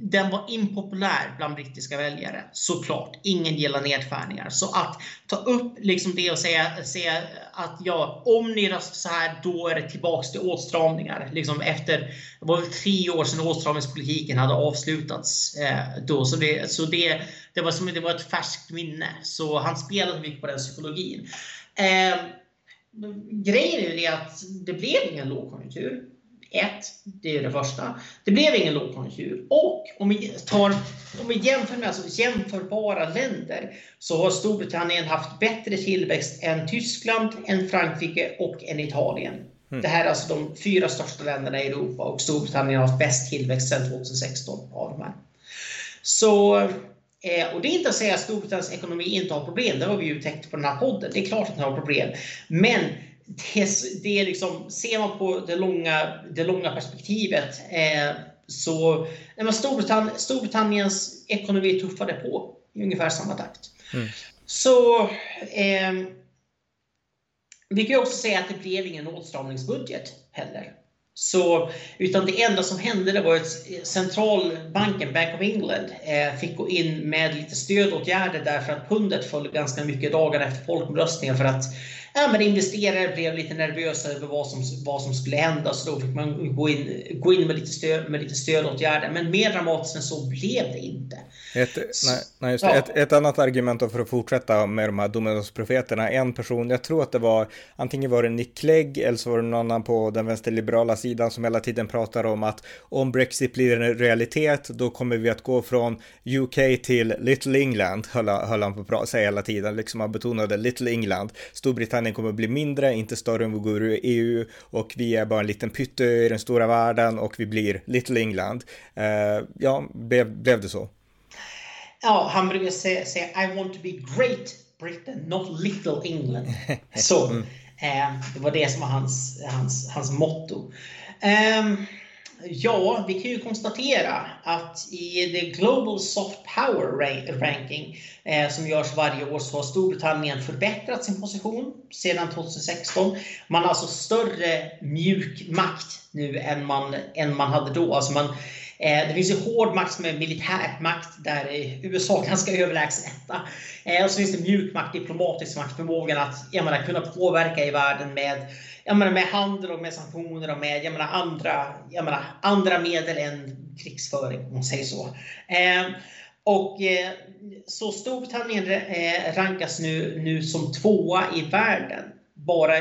den var impopulär bland brittiska väljare, såklart. Ingen gillar nedskärningar. Så att ta upp liksom det och säga, säga att ja, om ni röstar så här, då är det tillbaks till åtstramningar. Liksom efter, det var väl tre år sedan åtstramningspolitiken hade avslutats. Eh, då, så det, så det, det, var som, det var ett färskt minne. Så han spelade mycket på den psykologin. Eh, grejen är ju det att det blev ingen lågkonjunktur. Ett, det är det första. Det blev ingen lågkonjunktur. Och om vi, tar, om vi jämför med alltså jämförbara länder så har Storbritannien haft bättre tillväxt än Tyskland, än Frankrike och än Italien. Mm. Det här är alltså de fyra största länderna i Europa och Storbritannien har haft bäst tillväxt sedan 2016 av de här. Så, eh, och det är inte att säga att Storbritanniens ekonomi inte har problem. Det har vi ju täckt på den här podden. Det är klart att den har problem. Men det, det är liksom, ser man på det långa, det långa perspektivet eh, så nej, Storbritannien, Storbritanniens ekonomi tuffade på i ungefär samma takt. Mm. Så eh, vi kan också säga att det blev ingen åtstramningsbudget heller. Så, utan det enda som hände det var att centralbanken, Bank of England, eh, fick gå in med lite stödåtgärder därför att pundet föll ganska mycket dagar efter folkomröstningen för att ja, men investerare blev lite nervösa över vad som, vad som skulle hända så då fick man gå in, gå in med, lite stöd, med lite stödåtgärder. Men mer dramatiskt än så blev det inte. Ett, nej, nej, just ja. ett, ett, annat argument för att fortsätta med de här domedagsprofeterna. En person, jag tror att det var antingen var det Nick Clegg eller så var det någon annan på den vänsterliberala sidan som hela tiden pratar om att om Brexit blir en realitet då kommer vi att gå från UK till Little England, höll, höll han på att säga hela tiden, liksom han betonade Little England. Storbritannien kommer att bli mindre, inte större om vi går ur EU och vi är bara en liten pytte i den stora världen och vi blir Little England. Uh, ja, blev, blev det så? Ja, han brukar säga, säga I want to be great Britain, not little England. Så mm. eh, det var det som var hans, hans, hans motto. Um, Ja, vi kan ju konstatera att i the Global Soft Power Ranking eh, som görs varje år så har Storbritannien förbättrat sin position sedan 2016. Man har alltså större mjuk makt nu än man, än man hade då. Alltså man, eh, Eh, det finns ju hård makt som är militär makt där USA är ganska överlägsen etta. Eh, och så finns det mjuk makt, diplomatisk makt, förmågan att jag menar, kunna påverka i världen med jag menar, med handel och med sanktioner och med jag menar, andra, jag menar, andra medel än krigsföring, om man säger så. Eh, och så Storbritannien rankas nu, nu som tvåa i världen, bara,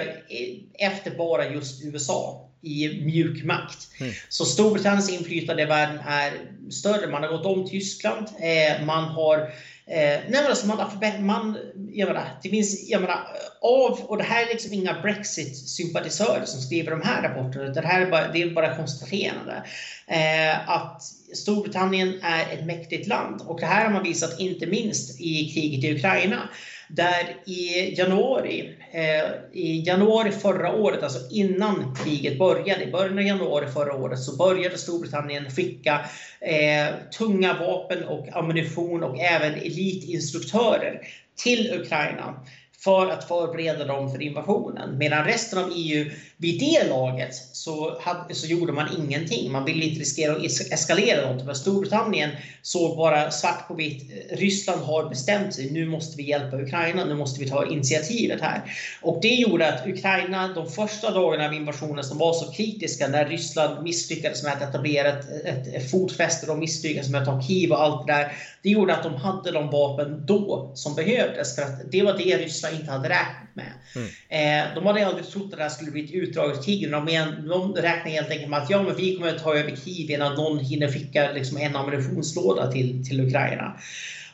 efter bara just USA i mjuk makt. Mm. Så Storbritanniens inflytande i världen är större. Man har gått om Tyskland. Eh, man har Eh, nej men alltså man, man, jag menar, det finns, jag menar, av, och det här är liksom inga Brexit-sympatisörer som skriver de här rapporterna, det här är bara, det är bara konstaterande. Eh, att Storbritannien är ett mäktigt land och det här har man visat inte minst i kriget i Ukraina. Där i januari, eh, i januari förra året, alltså innan kriget började, i början av januari förra året, så började Storbritannien skicka eh, tunga vapen och ammunition och även elitinstruktörer till Ukraina för att förbereda dem för invasionen. Medan resten av EU vid det laget så, hade, så gjorde man ingenting. Man ville inte riskera att eskalera något. Men Storbritannien såg bara svart på vitt. Eh, Ryssland har bestämt sig. Nu måste vi hjälpa Ukraina. Nu måste vi ta initiativet här. Och det gjorde att Ukraina, de första dagarna av invasionen som var så kritiska när Ryssland misslyckades med att etablera ett, ett, ett fotfäste, de misslyckades med att ta Kiev och allt det där. Det gjorde att de hade de vapen då som behövdes. För att det var det Ryssland inte hade räknat med. Mm. Eh, de hade aldrig trott att det här skulle bli ett utdraget krig. De, de räknade helt enkelt med att ja, men vi kommer att ta över Kiev innan någon hinner skicka liksom, en ammunitionslåda till, till Ukraina.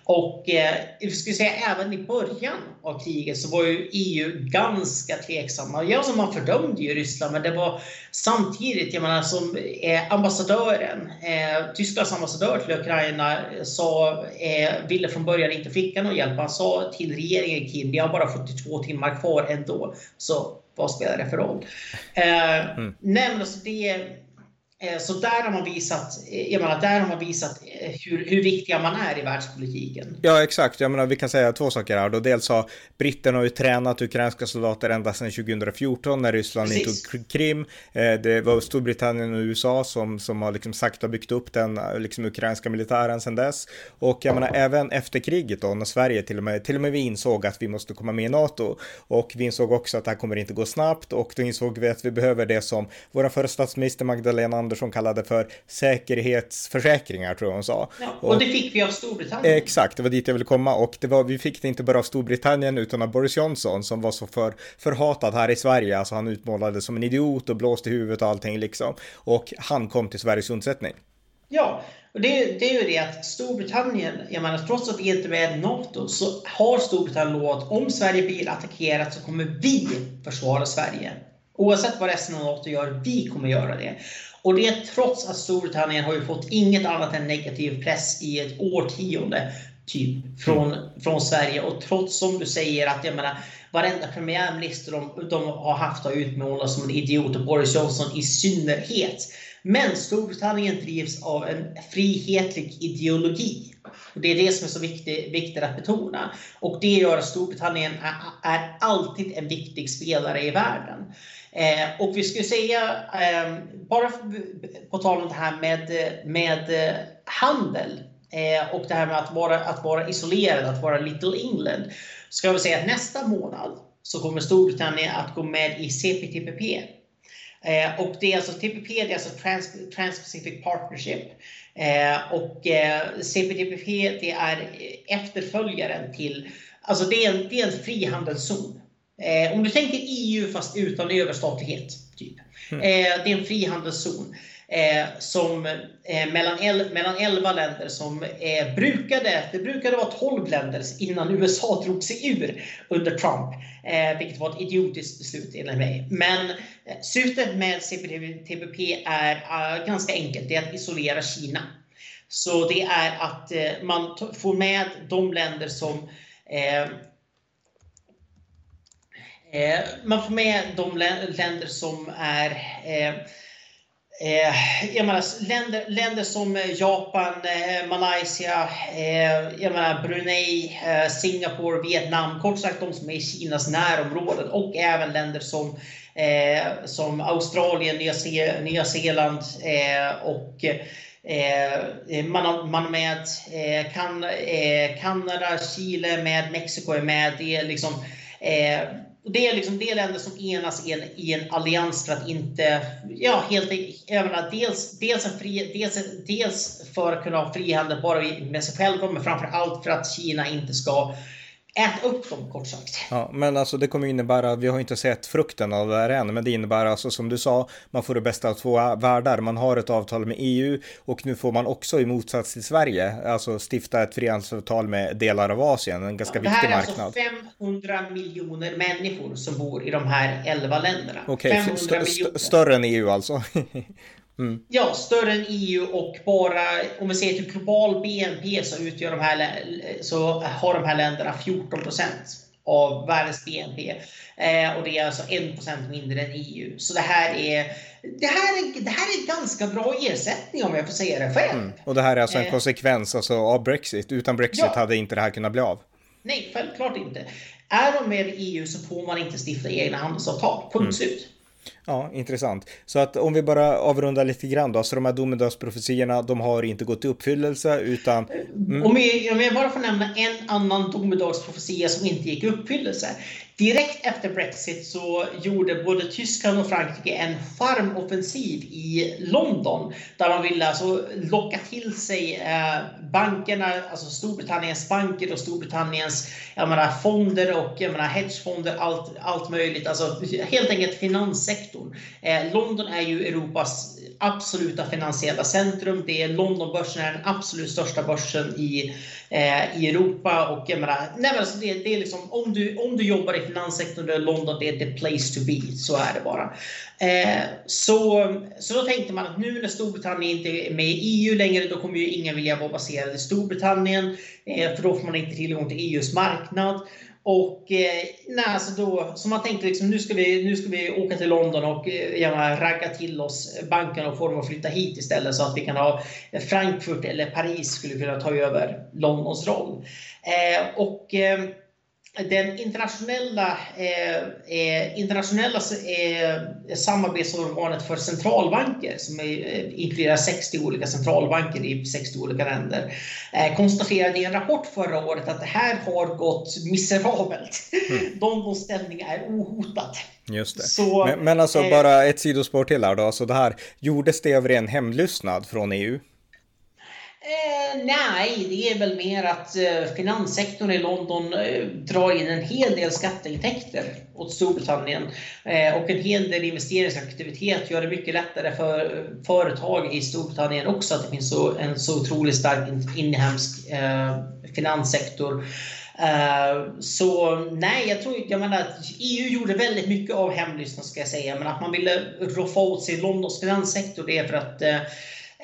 Och eh, jag skulle säga även i början av kriget så var ju EU ganska tveksamma. Ja, alltså man fördömde ju Ryssland, men det var samtidigt, jag menar som eh, ambassadören, eh, Tysklands ambassadör till Ukraina sa, eh, ville från början inte skicka någon hjälp. Han sa till regeringen Kim, vi har bara 42 timmar kvar ändå. Så vad spelar det för roll? Eh, mm. Nej, men alltså det Eh, så där har man visat, eh, jag menar, där har man visat eh, hur, hur viktiga man är i världspolitiken. Ja, exakt. Jag menar, vi kan säga två saker här. Då dels har britterna ju tränat ukrainska soldater ända sedan 2014 när Ryssland intog Krim. Det var Storbritannien och USA som, som har liksom sakta byggt upp den liksom, ukrainska militären sedan dess. Och jag menar, även efter kriget då, när Sverige till och med, till och med vi insåg att vi måste komma med i NATO. Och vi insåg också att det här kommer inte gå snabbt och då insåg vi att vi behöver det som vår förra statsminister Magdalena Andersson Andersson kallade för säkerhetsförsäkringar tror jag hon sa. Ja, och, och, det fick vi av Storbritannien. Exakt, det var dit jag ville komma och det var, vi fick det inte bara av Storbritannien utan av Boris Johnson som var så för, förhatad här i Sverige. Alltså han utmålades som en idiot och blåste i huvudet och allting liksom. Och han kom till Sveriges undsättning. Ja, och det, det, är ju det att Storbritannien, jag menar trots att vi inte är med i NATO, så har Storbritannien lovat om Sverige blir attackerat så kommer vi försvara Sverige. Oavsett vad resten av NATO gör, vi kommer göra det. Och det trots att Storbritannien har ju fått inget annat än negativ press i ett årtionde typ från, från Sverige. Och trots som du säger att jag menar, varenda premiärminister de, de har haft har utmålats som en idiot och Boris Johnson i synnerhet. Men Storbritannien drivs av en frihetlig ideologi. Och det är det som är så viktigt, viktigt att betona. Och det gör att Storbritannien är, är alltid en viktig spelare i världen. Eh, och vi skulle säga, eh, bara på tal om det här med, med eh, handel eh, och det här med att vara, att vara isolerad, att vara Little England. Ska vi säga att nästa månad så kommer Storbritannien att gå med i CPTPP. Eh, och det är alltså TPP, det är alltså Trans, Trans-Pacific Partnership. Eh, och eh, CPTPP det är efterföljaren till, alltså det är en, det är en frihandelszon. Eh, om du tänker EU fast utan överstatlighet. Typ. Mm. Eh, det är en frihandelszon. Eh, som, eh, mellan, el, mellan 11 länder som eh, brukade, det brukade vara 12 länder innan USA drog sig ur under Trump. Eh, vilket var ett idiotiskt beslut enligt mig. Men syftet med CPTPP är ganska enkelt. Det är att isolera Kina. Så det är att man får med de länder som Eh, man får med de länder som är eh, eh, jag menar, länder, länder som Japan, eh, Malaysia, jag menar, Brunei, Singapore, Vietnam. Kort sagt de som är i Kinas närområden och även länder som, som Australien, Nya, Ze Nya Zeeland och man har, man med kan, Kanada, Chile med, Mexiko är med. Det är liksom det är liksom det länder som enas i en, i en allians för att inte, ja helt e- enkelt, dels, dels, en fri, dels, dels för att kunna ha frihandel bara med sig själva men framför allt för att Kina inte ska Ät upp dem kort sagt. Ja, men alltså det kommer innebära, vi har inte sett frukten av det här än, men det innebär alltså som du sa, man får det bästa av två världar. Man har ett avtal med EU och nu får man också i motsats till Sverige, alltså stifta ett frihandelsavtal med delar av Asien, en ganska ja, viktig marknad. Det här är alltså 500 miljoner människor som bor i de här 11 länderna. Okej, okay, st st större än EU alltså. Mm. Ja, större än EU och bara om vi ser till global BNP så utgör de här, så har de här länderna 14% av världens BNP. Eh, och det är alltså 1% mindre än EU. Så det här är det här, är, det här är ganska bra ersättning om jag får säga det själv. Mm. Och det här är alltså en eh. konsekvens alltså, av Brexit. Utan Brexit ja. hade inte det här kunnat bli av. Nej, självklart inte. Är de med i EU så får man inte stifta egna handelsavtal. Punkt mm. slut. Ja, intressant. Så att om vi bara avrundar lite grann då, så de här domedagsprofetiorna, de har inte gått i uppfyllelse utan... Mm. Om, jag, om jag bara får nämna en annan domedagsprofetia som inte gick i uppfyllelse. Direkt efter Brexit så gjorde både Tyskland och Frankrike en farmoffensiv i London där de ville alltså locka till sig eh, bankerna, alltså Storbritanniens banker och Storbritanniens jag menar, fonder och jag menar, hedgefonder, allt, allt möjligt. Alltså helt enkelt finanssektorn. Eh, London är ju Europas absoluta finansiella centrum. Det är Londonbörsen är den absolut största börsen i, eh, i Europa. Och jag menar, nej men alltså det, det, är liksom, om, du, om du jobbar i finanssektorn, då är London det är the place to be. Så är det bara. Eh, så, så då tänkte man att nu när Storbritannien inte är med i EU längre, då kommer ju ingen vilja vara baserad i Storbritannien. Eh, för då får man inte tillgång till EUs marknad. Och eh, nej, alltså då, så man tänkte liksom, nu ska vi, nu ska vi åka till London och eh, gärna ragga till oss banken och få dem att flytta hit istället så att vi kan ha Frankfurt eller Paris skulle kunna ta över Londons roll. Eh, och eh, den internationella, eh, eh internationella eh, samarbetsorganet för centralbanker, som är, eh, inkluderar 60 olika centralbanker i 60 olika länder, eh, konstaterade i en rapport förra året att det här har gått miserabelt. Mm. Londons ställning är ohotad. Just det. Så, men, men alltså bara ett sidospår till här då, alltså det här, gjordes det över en hemlyssnad från EU? Eh, nej, det är väl mer att eh, finanssektorn i London eh, drar in en hel del skatteintäkter åt Storbritannien. Eh, och en hel del investeringsaktivitet gör det mycket lättare för eh, företag i Storbritannien också att det finns så, en så otroligt stark inhemsk eh, finanssektor. Eh, så nej, jag tror, jag menar att EU gjorde väldigt mycket av hemlyssnandet ska jag säga, men att man ville roffa åt sig Londons finanssektor det är för att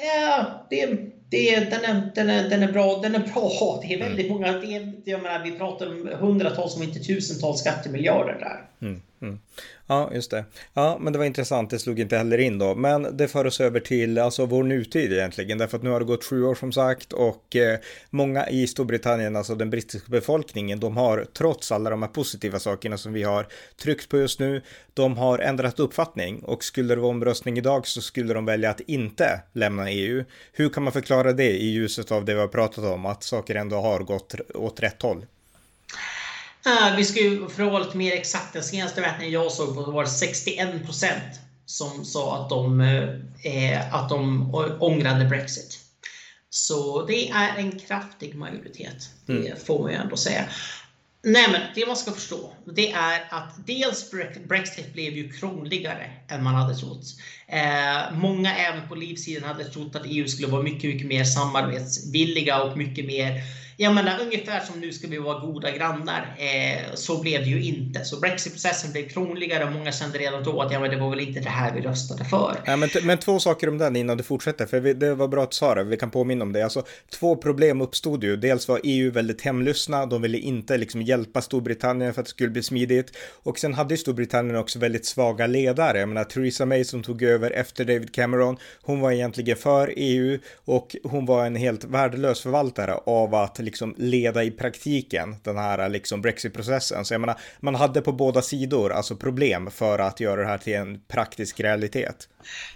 Ja, det, det, den, är, den, är, den, är bra, den är bra Det är väldigt mm. många. Det är, jag menar, vi pratar om hundratals, om inte tusentals skattemiljarder där. Mm, mm. Ja, just det. Ja, men det var intressant. Det slog inte heller in då. Men det för oss över till alltså vår nutid egentligen. Därför att nu har det gått sju år som sagt och eh, många i Storbritannien, alltså den brittiska befolkningen, de har trots alla de här positiva sakerna som vi har tryckt på just nu, de har ändrat uppfattning och skulle det vara omröstning idag så skulle de välja att inte lämna EU. Hur kan man förklara det i ljuset av det vi har pratat om, att saker ändå har gått åt rätt håll? Uh, vi ska ju, för att vara lite mer exakt, den senaste mätningen jag såg på var det 61 procent som sa att de, eh, att de ångrade Brexit. Så det är en kraftig majoritet, mm. det får man ju ändå säga. Nej, men det man ska förstå, det är att dels Brexit blev ju krångligare än man hade trott. Eh, många även på livssidan hade trott att EU skulle vara mycket, mycket mer samarbetsvilliga och mycket mer jag menar ungefär som nu ska vi vara goda grannar. Eh, så blev det ju inte. Så Brexit-processen blev krångligare och många kände redan då att ja, men det var väl inte det här vi röstade för. Ja, men, men två saker om den innan du fortsätter, för vi, det var bra att du sa det, vi kan påminna om det. Alltså, två problem uppstod ju. Dels var EU väldigt hemlyssna, de ville inte liksom hjälpa Storbritannien för att det skulle bli smidigt. Och sen hade ju Storbritannien också väldigt svaga ledare. Jag menar, Theresa May som tog över efter David Cameron, hon var egentligen för EU och hon var en helt värdelös förvaltare av att liksom leda i praktiken den här liksom Brexit-processen. Så jag menar, man hade på båda sidor alltså problem för att göra det här till en praktisk realitet.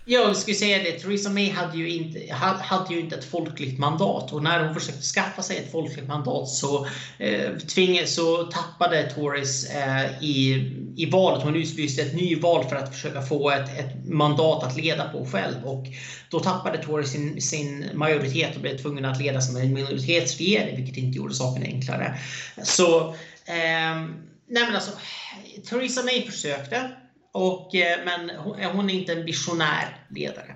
Jag skulle säga det, Theresa May hade ju, inte, hade ju inte ett folkligt mandat och när hon försökte skaffa sig ett folkligt mandat så, eh, tving, så tappade Tories eh, i, i valet. Hon utlyste ett nyval för att försöka få ett, ett mandat att leda på själv och då tappade Tories sin, sin majoritet och blev tvungen att leda som en minoritetsregering, vilket inte gjorde saken enklare. Så, eh, nej men alltså, Theresa May försökte och, eh, men hon är inte en visionär ledare.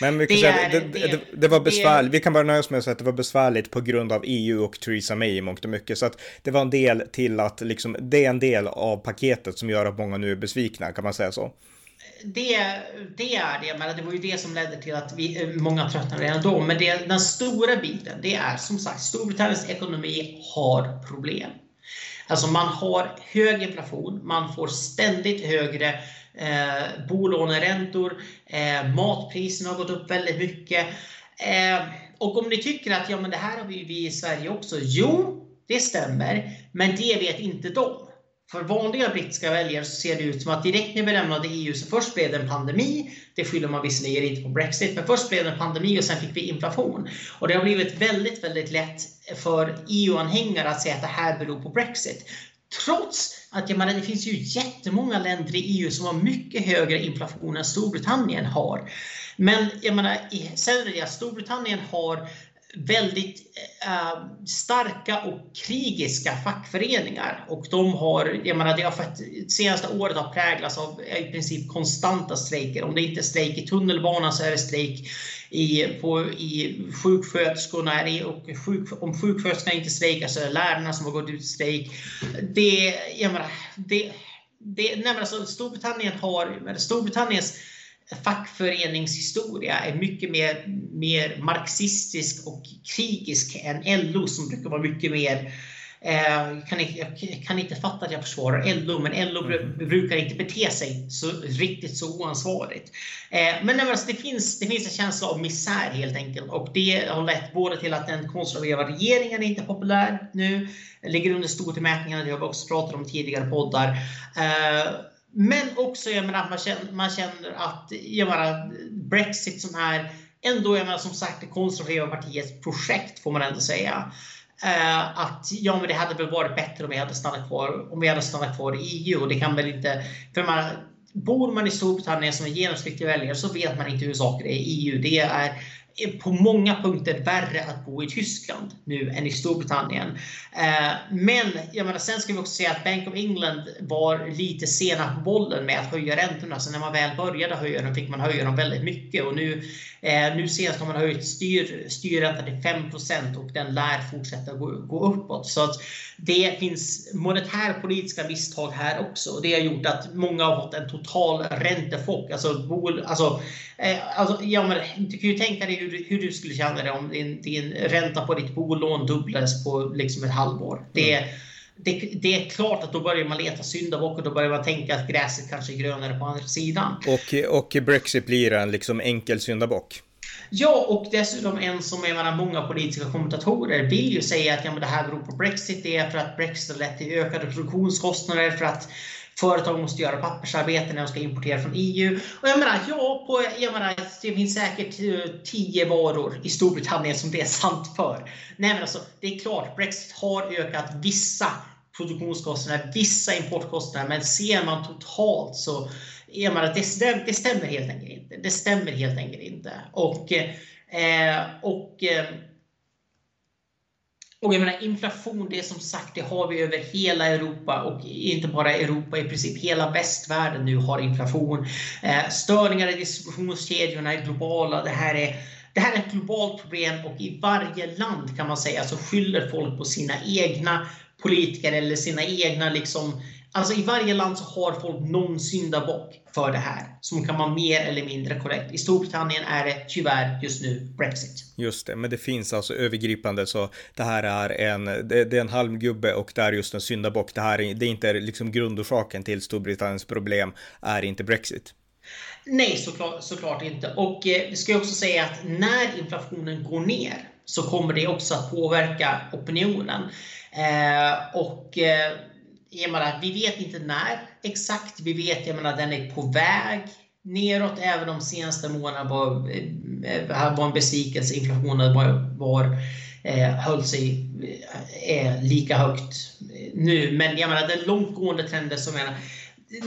Men vi kan det, säga, är, det, det, det, var besvärligt. Vi kan bara nöja oss med att säga att det var besvärligt på grund av EU och Theresa May i mångt och mycket. Så att det var en del till att liksom, det är en del av paketet som gör att många nu är besvikna, kan man säga så? Det, det är det, men det var ju det som ledde till att vi, eh, många tröttnade redan då. Men det, den stora biten, det är som sagt, Storbritanniens ekonomi har problem. Alltså man har hög inflation, man får ständigt högre eh, bolåneräntor, eh, matpriserna har gått upp väldigt mycket. Eh, och om ni tycker att ja, men det här har vi, vi i Sverige också. Jo, det stämmer, men det vet inte de. För vanliga brittiska väljare så ser det ut som att direkt när vi lämnade EU så först blev det en pandemi. Det skyller man visserligen inte på Brexit, men först blev det en pandemi och sen fick vi inflation. Och det har blivit väldigt, väldigt lätt för EU-anhängare att säga att det här beror på Brexit. Trots att jag menar, det finns ju jättemånga länder i EU som har mycket högre inflation än Storbritannien har. Men jag menar, sen är det att Storbritannien har väldigt äh, starka och krigiska fackföreningar. Och de har, jag menar, det har för, senaste året har präglats av i princip konstanta strejker. Om det inte är strejk i tunnelbanan så är det strejk i, på, i sjuksköterskorna. Och sjuk, om sjuksköterskorna inte strejkar så är det lärarna som har gått ut i strejk. Det, jag menar, det, det, nej men alltså Storbritannien har, Storbritanniens fackföreningshistoria är mycket mer, mer marxistisk och krigisk än LO som brukar vara mycket mer Eh, kan inte, jag kan inte fatta att jag försvarar LO, men LO mm. brukar inte bete sig så riktigt så oansvarigt. Eh, men alltså, det, finns, det finns en känsla av misär helt enkelt och det har lett både till att den konservativa regeringen är inte är populär nu, ligger under stormätningarna, det har vi också pratat om tidigare poddar. Men också, jag menar, man känner, man känner att jag menar, Brexit som är ändå, jag menar, som sagt, det konservativa partiets projekt får man ändå säga. Uh, att ja, men det hade väl varit bättre om vi hade stannat kvar, om vi hade stannat kvar i EU. Och det kan väl inte, för man, bor man i Storbritannien som en genomsnittlig väljare så vet man inte hur saker är i EU. Det är på många punkter värre att bo i Tyskland nu än i Storbritannien. Eh, men jag menar, sen ska vi också säga att Bank of England var lite sena på bollen med att höja räntorna. Så när man väl började höja dem fick man höja dem väldigt mycket. Och nu, eh, nu senast har man höjt styr, styrräntan till 5% och den lär fortsätta gå, gå uppåt. Så att det finns monetärpolitiska misstag här också. Och det har gjort att många har fått en total räntechock. Alltså, bol, alltså, eh, alltså, ja, men, du kan ju tänka dig hur, hur du skulle känna dig om din, din ränta på ditt bolån dubblades på liksom ett halvår. Det, mm. det, det, är klart att då börjar man leta syndabockar. Då börjar man tänka att gräset kanske är grönare på andra sidan. Och, och Brexit blir en liksom enkel syndabock. Ja, och dessutom en som jag menar, många politiska kommentatorer vill ju säga att ja, men det här beror på Brexit. Det är för att Brexit har lett till ökade produktionskostnader, för att företag måste göra pappersarbete när de ska importera från EU. Och jag menar, ja, på, jag menar, det finns säkert eh, tio varor i Storbritannien som det är sant för. Nej, men alltså, det är klart, Brexit har ökat vissa produktionskostnader, vissa importkostnader, men ser man totalt så Emma, menar, det, det stämmer helt enkelt inte. Det stämmer helt enkelt inte. Och, eh, och eh, och jag menar inflation, det är som sagt, det har vi över hela Europa och inte bara Europa, i princip hela västvärlden nu har inflation. Eh, störningar i distributionskedjorna är globala. Det här är, det här är ett globalt problem och i varje land kan man säga så skyller folk på sina egna politiker eller sina egna liksom Alltså i varje land så har folk någon syndabock för det här som kan vara mer eller mindre korrekt. I Storbritannien är det tyvärr just nu Brexit. Just det, men det finns alltså övergripande så det här är en, det, det är en halmgubbe och det är just en syndabock. Det här är, det är inte liksom grundorsaken till Storbritanniens problem är inte Brexit. Nej, såklart, såklart inte. Och eh, vi ska också säga att när inflationen går ner så kommer det också att påverka opinionen. Eh, och eh, jag menar, vi vet inte när exakt. Vi vet att den är på väg neråt. Även om senaste månaden var, eh, var en besvikelse. Inflationen var, var eh, höll sig eh, eh lika högt eh, nu. Men jag menar, den långtgående trenden som jag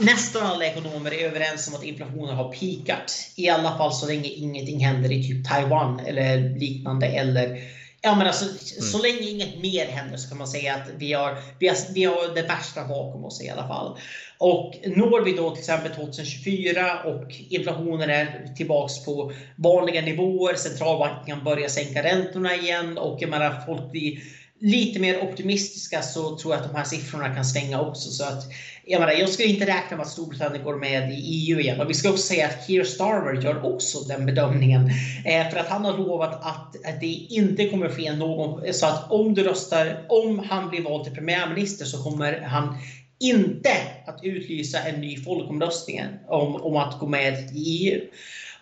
Nästan alla ekonomer är överens om att inflationen har pikat. I alla fall så länge ingenting händer i typ Taiwan eller liknande. Eller Ja, men alltså, mm. Så länge inget mer händer så kan man säga att vi har, vi, har, vi har det värsta bakom oss i alla fall. Och når vi då till exempel 2024 och inflationen är tillbaks på vanliga nivåer, centralbanken kan börja sänka räntorna igen och jag menar, folk blir lite mer optimistiska så tror jag att de här siffrorna kan svänga också. Så att, jag, menar, jag skulle inte räkna med att Storbritannien går med i EU igen. Och vi ska också säga att Keir Starmer gör också den bedömningen. Eh, för att han har lovat att, att det inte kommer ske någon... Så att om du röstar, om han blir vald till premiärminister så kommer han inte att utlysa en ny folkomröstning om, om att gå med i EU.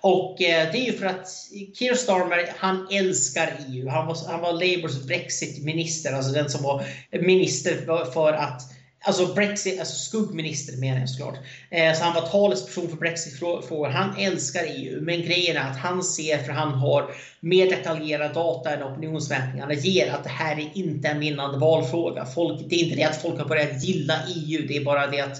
Och eh, det är ju för att Keir Starmer, han älskar EU. Han var, han var Labours Brexit-minister, alltså den som var minister för att Alltså Brexit, alltså skuggminister menar jag såklart. Eh, så han var talesperson för Brexit-frågor. Han älskar EU, men grejen är att han ser, för han har mer detaljerad data än opinionsmätningarna ger, att det här är inte en vinnande valfråga. Folk, det är inte det att folk har börjat gilla EU, det är bara det att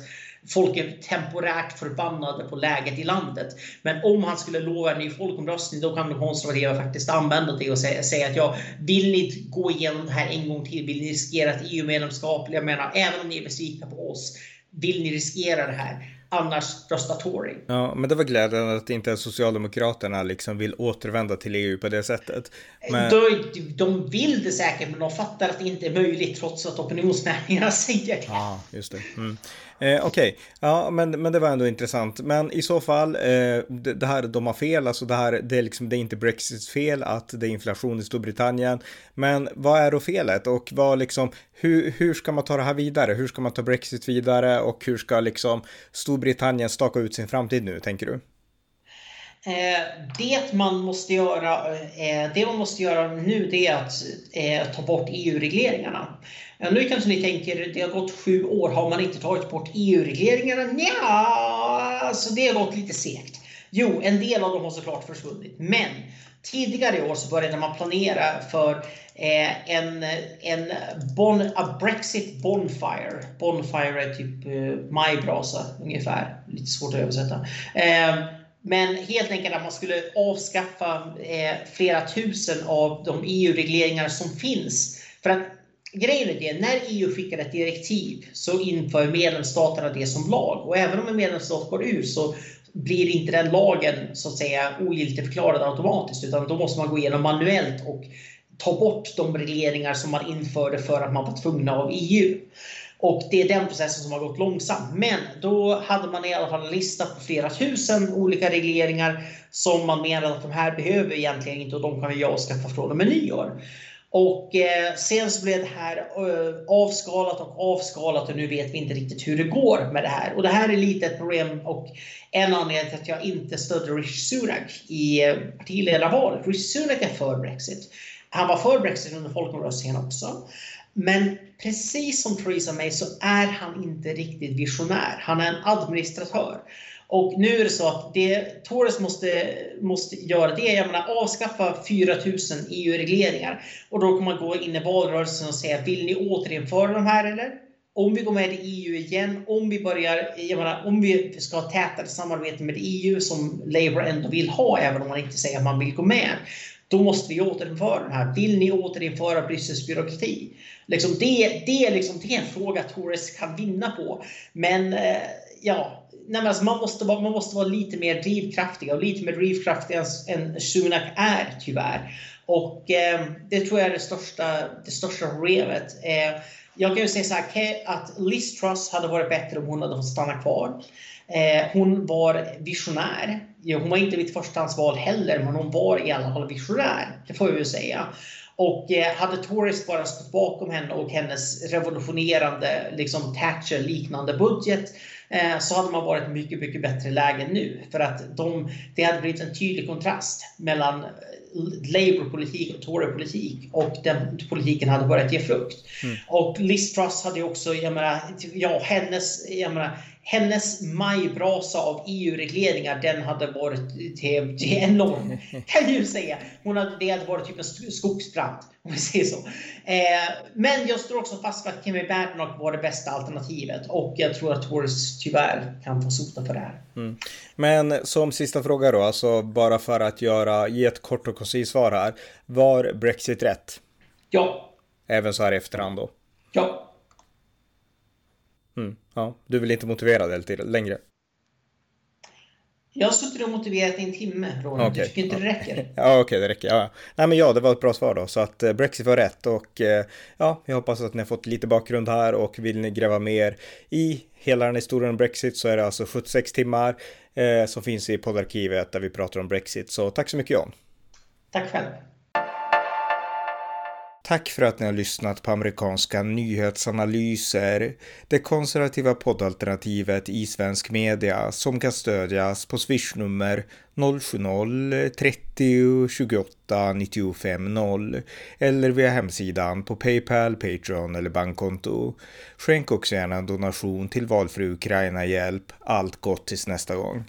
folk är temporärt förbannade på läget i landet. Men om han skulle lova en ny folkomröstning, då kan de konservativa faktiskt använda det och säga, att ja, vill ni gå igenom det här en gång till? Vill ni riskera ett EU-medlemskap? Jag menar, även om ni är besvikna på oss, vill ni riskera det här? annars rösta Tory. Ja, men det var glädjande att inte Socialdemokraterna liksom vill återvända till EU på det sättet. Men... De, de vill det säkert, men de fattar att det inte är möjligt trots att opinionsmätningarna säger det. Ja, just det. Mm. Eh, Okej, okay. ja, men, men det var ändå intressant. Men i så fall, eh, det, det, här, de har fel, alltså det här, det är liksom, det är inte Brexits fel att det är inflation i Storbritannien. Men vad är då felet och vad liksom, hur, hur ska man ta det här vidare? Hur ska man ta Brexit vidare och hur ska liksom Storbritannien staka ut sin framtid nu, tänker du? Eh, det man måste göra, eh, det man måste göra nu det är att eh, ta bort EU-regleringarna. Nu kanske ni tänker, det har gått sju år, har man inte tagit bort EU-regleringarna? Ja, alltså det har gått lite segt. Jo, en del av dem har såklart försvunnit, men tidigare i år så började man planera för en, en bon, a Brexit Bonfire. Bonfire är typ majbrasa ungefär, lite svårt att översätta. Men helt enkelt att man skulle avskaffa eh, flera tusen av de EU-regleringar som finns. För att grejen är det, när EU skickar ett direktiv så inför medlemsstaterna det som lag. Och även om en medlemsstat går ur så blir inte den lagen så att säga ogiltigförklarad automatiskt utan då måste man gå igenom manuellt och ta bort de regleringar som man införde för att man var tvungna av EU. Och det är den processen som har gått långsamt. Men då hade man i alla fall en lista på flera tusen olika regleringar som man menade att de här behöver vi egentligen inte och de kan vi avskaffa från och med nyår. Och eh, sen så blev det här eh, avskalat och avskalat och nu vet vi inte riktigt hur det går med det här. Och det här är lite ett problem och en anledning till att jag inte stödde Rishi Sunak i eh, partiledarvalet. Rishi Sunak är för Brexit. Han var för Brexit under folkomröstningen också. Men precis som Theresa May så är han inte riktigt visionär. Han är en administratör. Och nu är det så att det Torres måste, måste göra det är att avskaffa 4000 EU-regleringar. Och då kommer man gå in i valrörelsen och säga, vill ni återinföra de här eller? Om vi går med i EU igen, om vi börjar, jag menar, om vi ska ha tätare samarbete med EU som Labour ändå vill ha, även om man inte säger att man vill gå med. Då måste vi återinföra den här. Vill ni återinföra Bryssels byråkrati? Liksom det, det, liksom, det är en fråga Torres kan vinna på. Men eh, ja, nej alltså man, måste vara, man måste vara lite mer drivkraftiga och lite mer drivkraftiga än Sunak är tyvärr. Och eh, det tror jag är det största, det största problemet. Eh, jag kan ju säga så här, att Liz Truss hade varit bättre om hon hade fått stanna kvar. Eh, hon var visionär. Hon var inte mitt förstahandsval heller, men hon var i alla fall visionär. Det får jag ju säga. Och eh, hade Tories bara stått bakom henne och hennes revolutionerande liksom Thatcher-liknande budget eh, så hade man varit mycket, mycket bättre läge nu. För att de, det hade blivit en tydlig kontrast mellan Labour-politik och Tory-politik och den politiken hade börjat ge frukt. Mm. Och Liz Truss hade också, jag menar, ja, hennes, jag menar, hennes majbrasa av EU-regleringar, den hade varit till, till enorm, kan ju säga. Hon hade, det hade varit typ en skogsbrand, om vi säger så. Eh, men jag står också fast vid att Kimmy Badenoch var det bästa alternativet och jag tror att Tories tyvärr kan få sota för det här. Mm. Men som sista fråga då, alltså bara för att göra, ge ett kort och koncist svar här. Var Brexit rätt? Ja. Även så här i efterhand då? Ja. Mm, ja, du vill inte motivera det lite längre? Jag har suttit och motiverat i en timme, Roland. Okay. Du tycker inte det räcker? ja, okej, okay, det räcker. Ja. Nej, men ja, det var ett bra svar då. Så att eh, Brexit var rätt och eh, ja, jag hoppas att ni har fått lite bakgrund här och vill ni gräva mer i hela den historien om Brexit så är det alltså 76 timmar eh, som finns i poddarkivet där vi pratar om Brexit. Så tack så mycket John. Tack själv. Tack för att ni har lyssnat på amerikanska nyhetsanalyser, det konservativa poddalternativet i svensk media som kan stödjas på swishnummer 070-30 28 95 0 eller via hemsidan på Paypal, Patreon eller bankkonto. Skänk också gärna en donation till valfri Ukraina-hjälp. Allt gott tills nästa gång.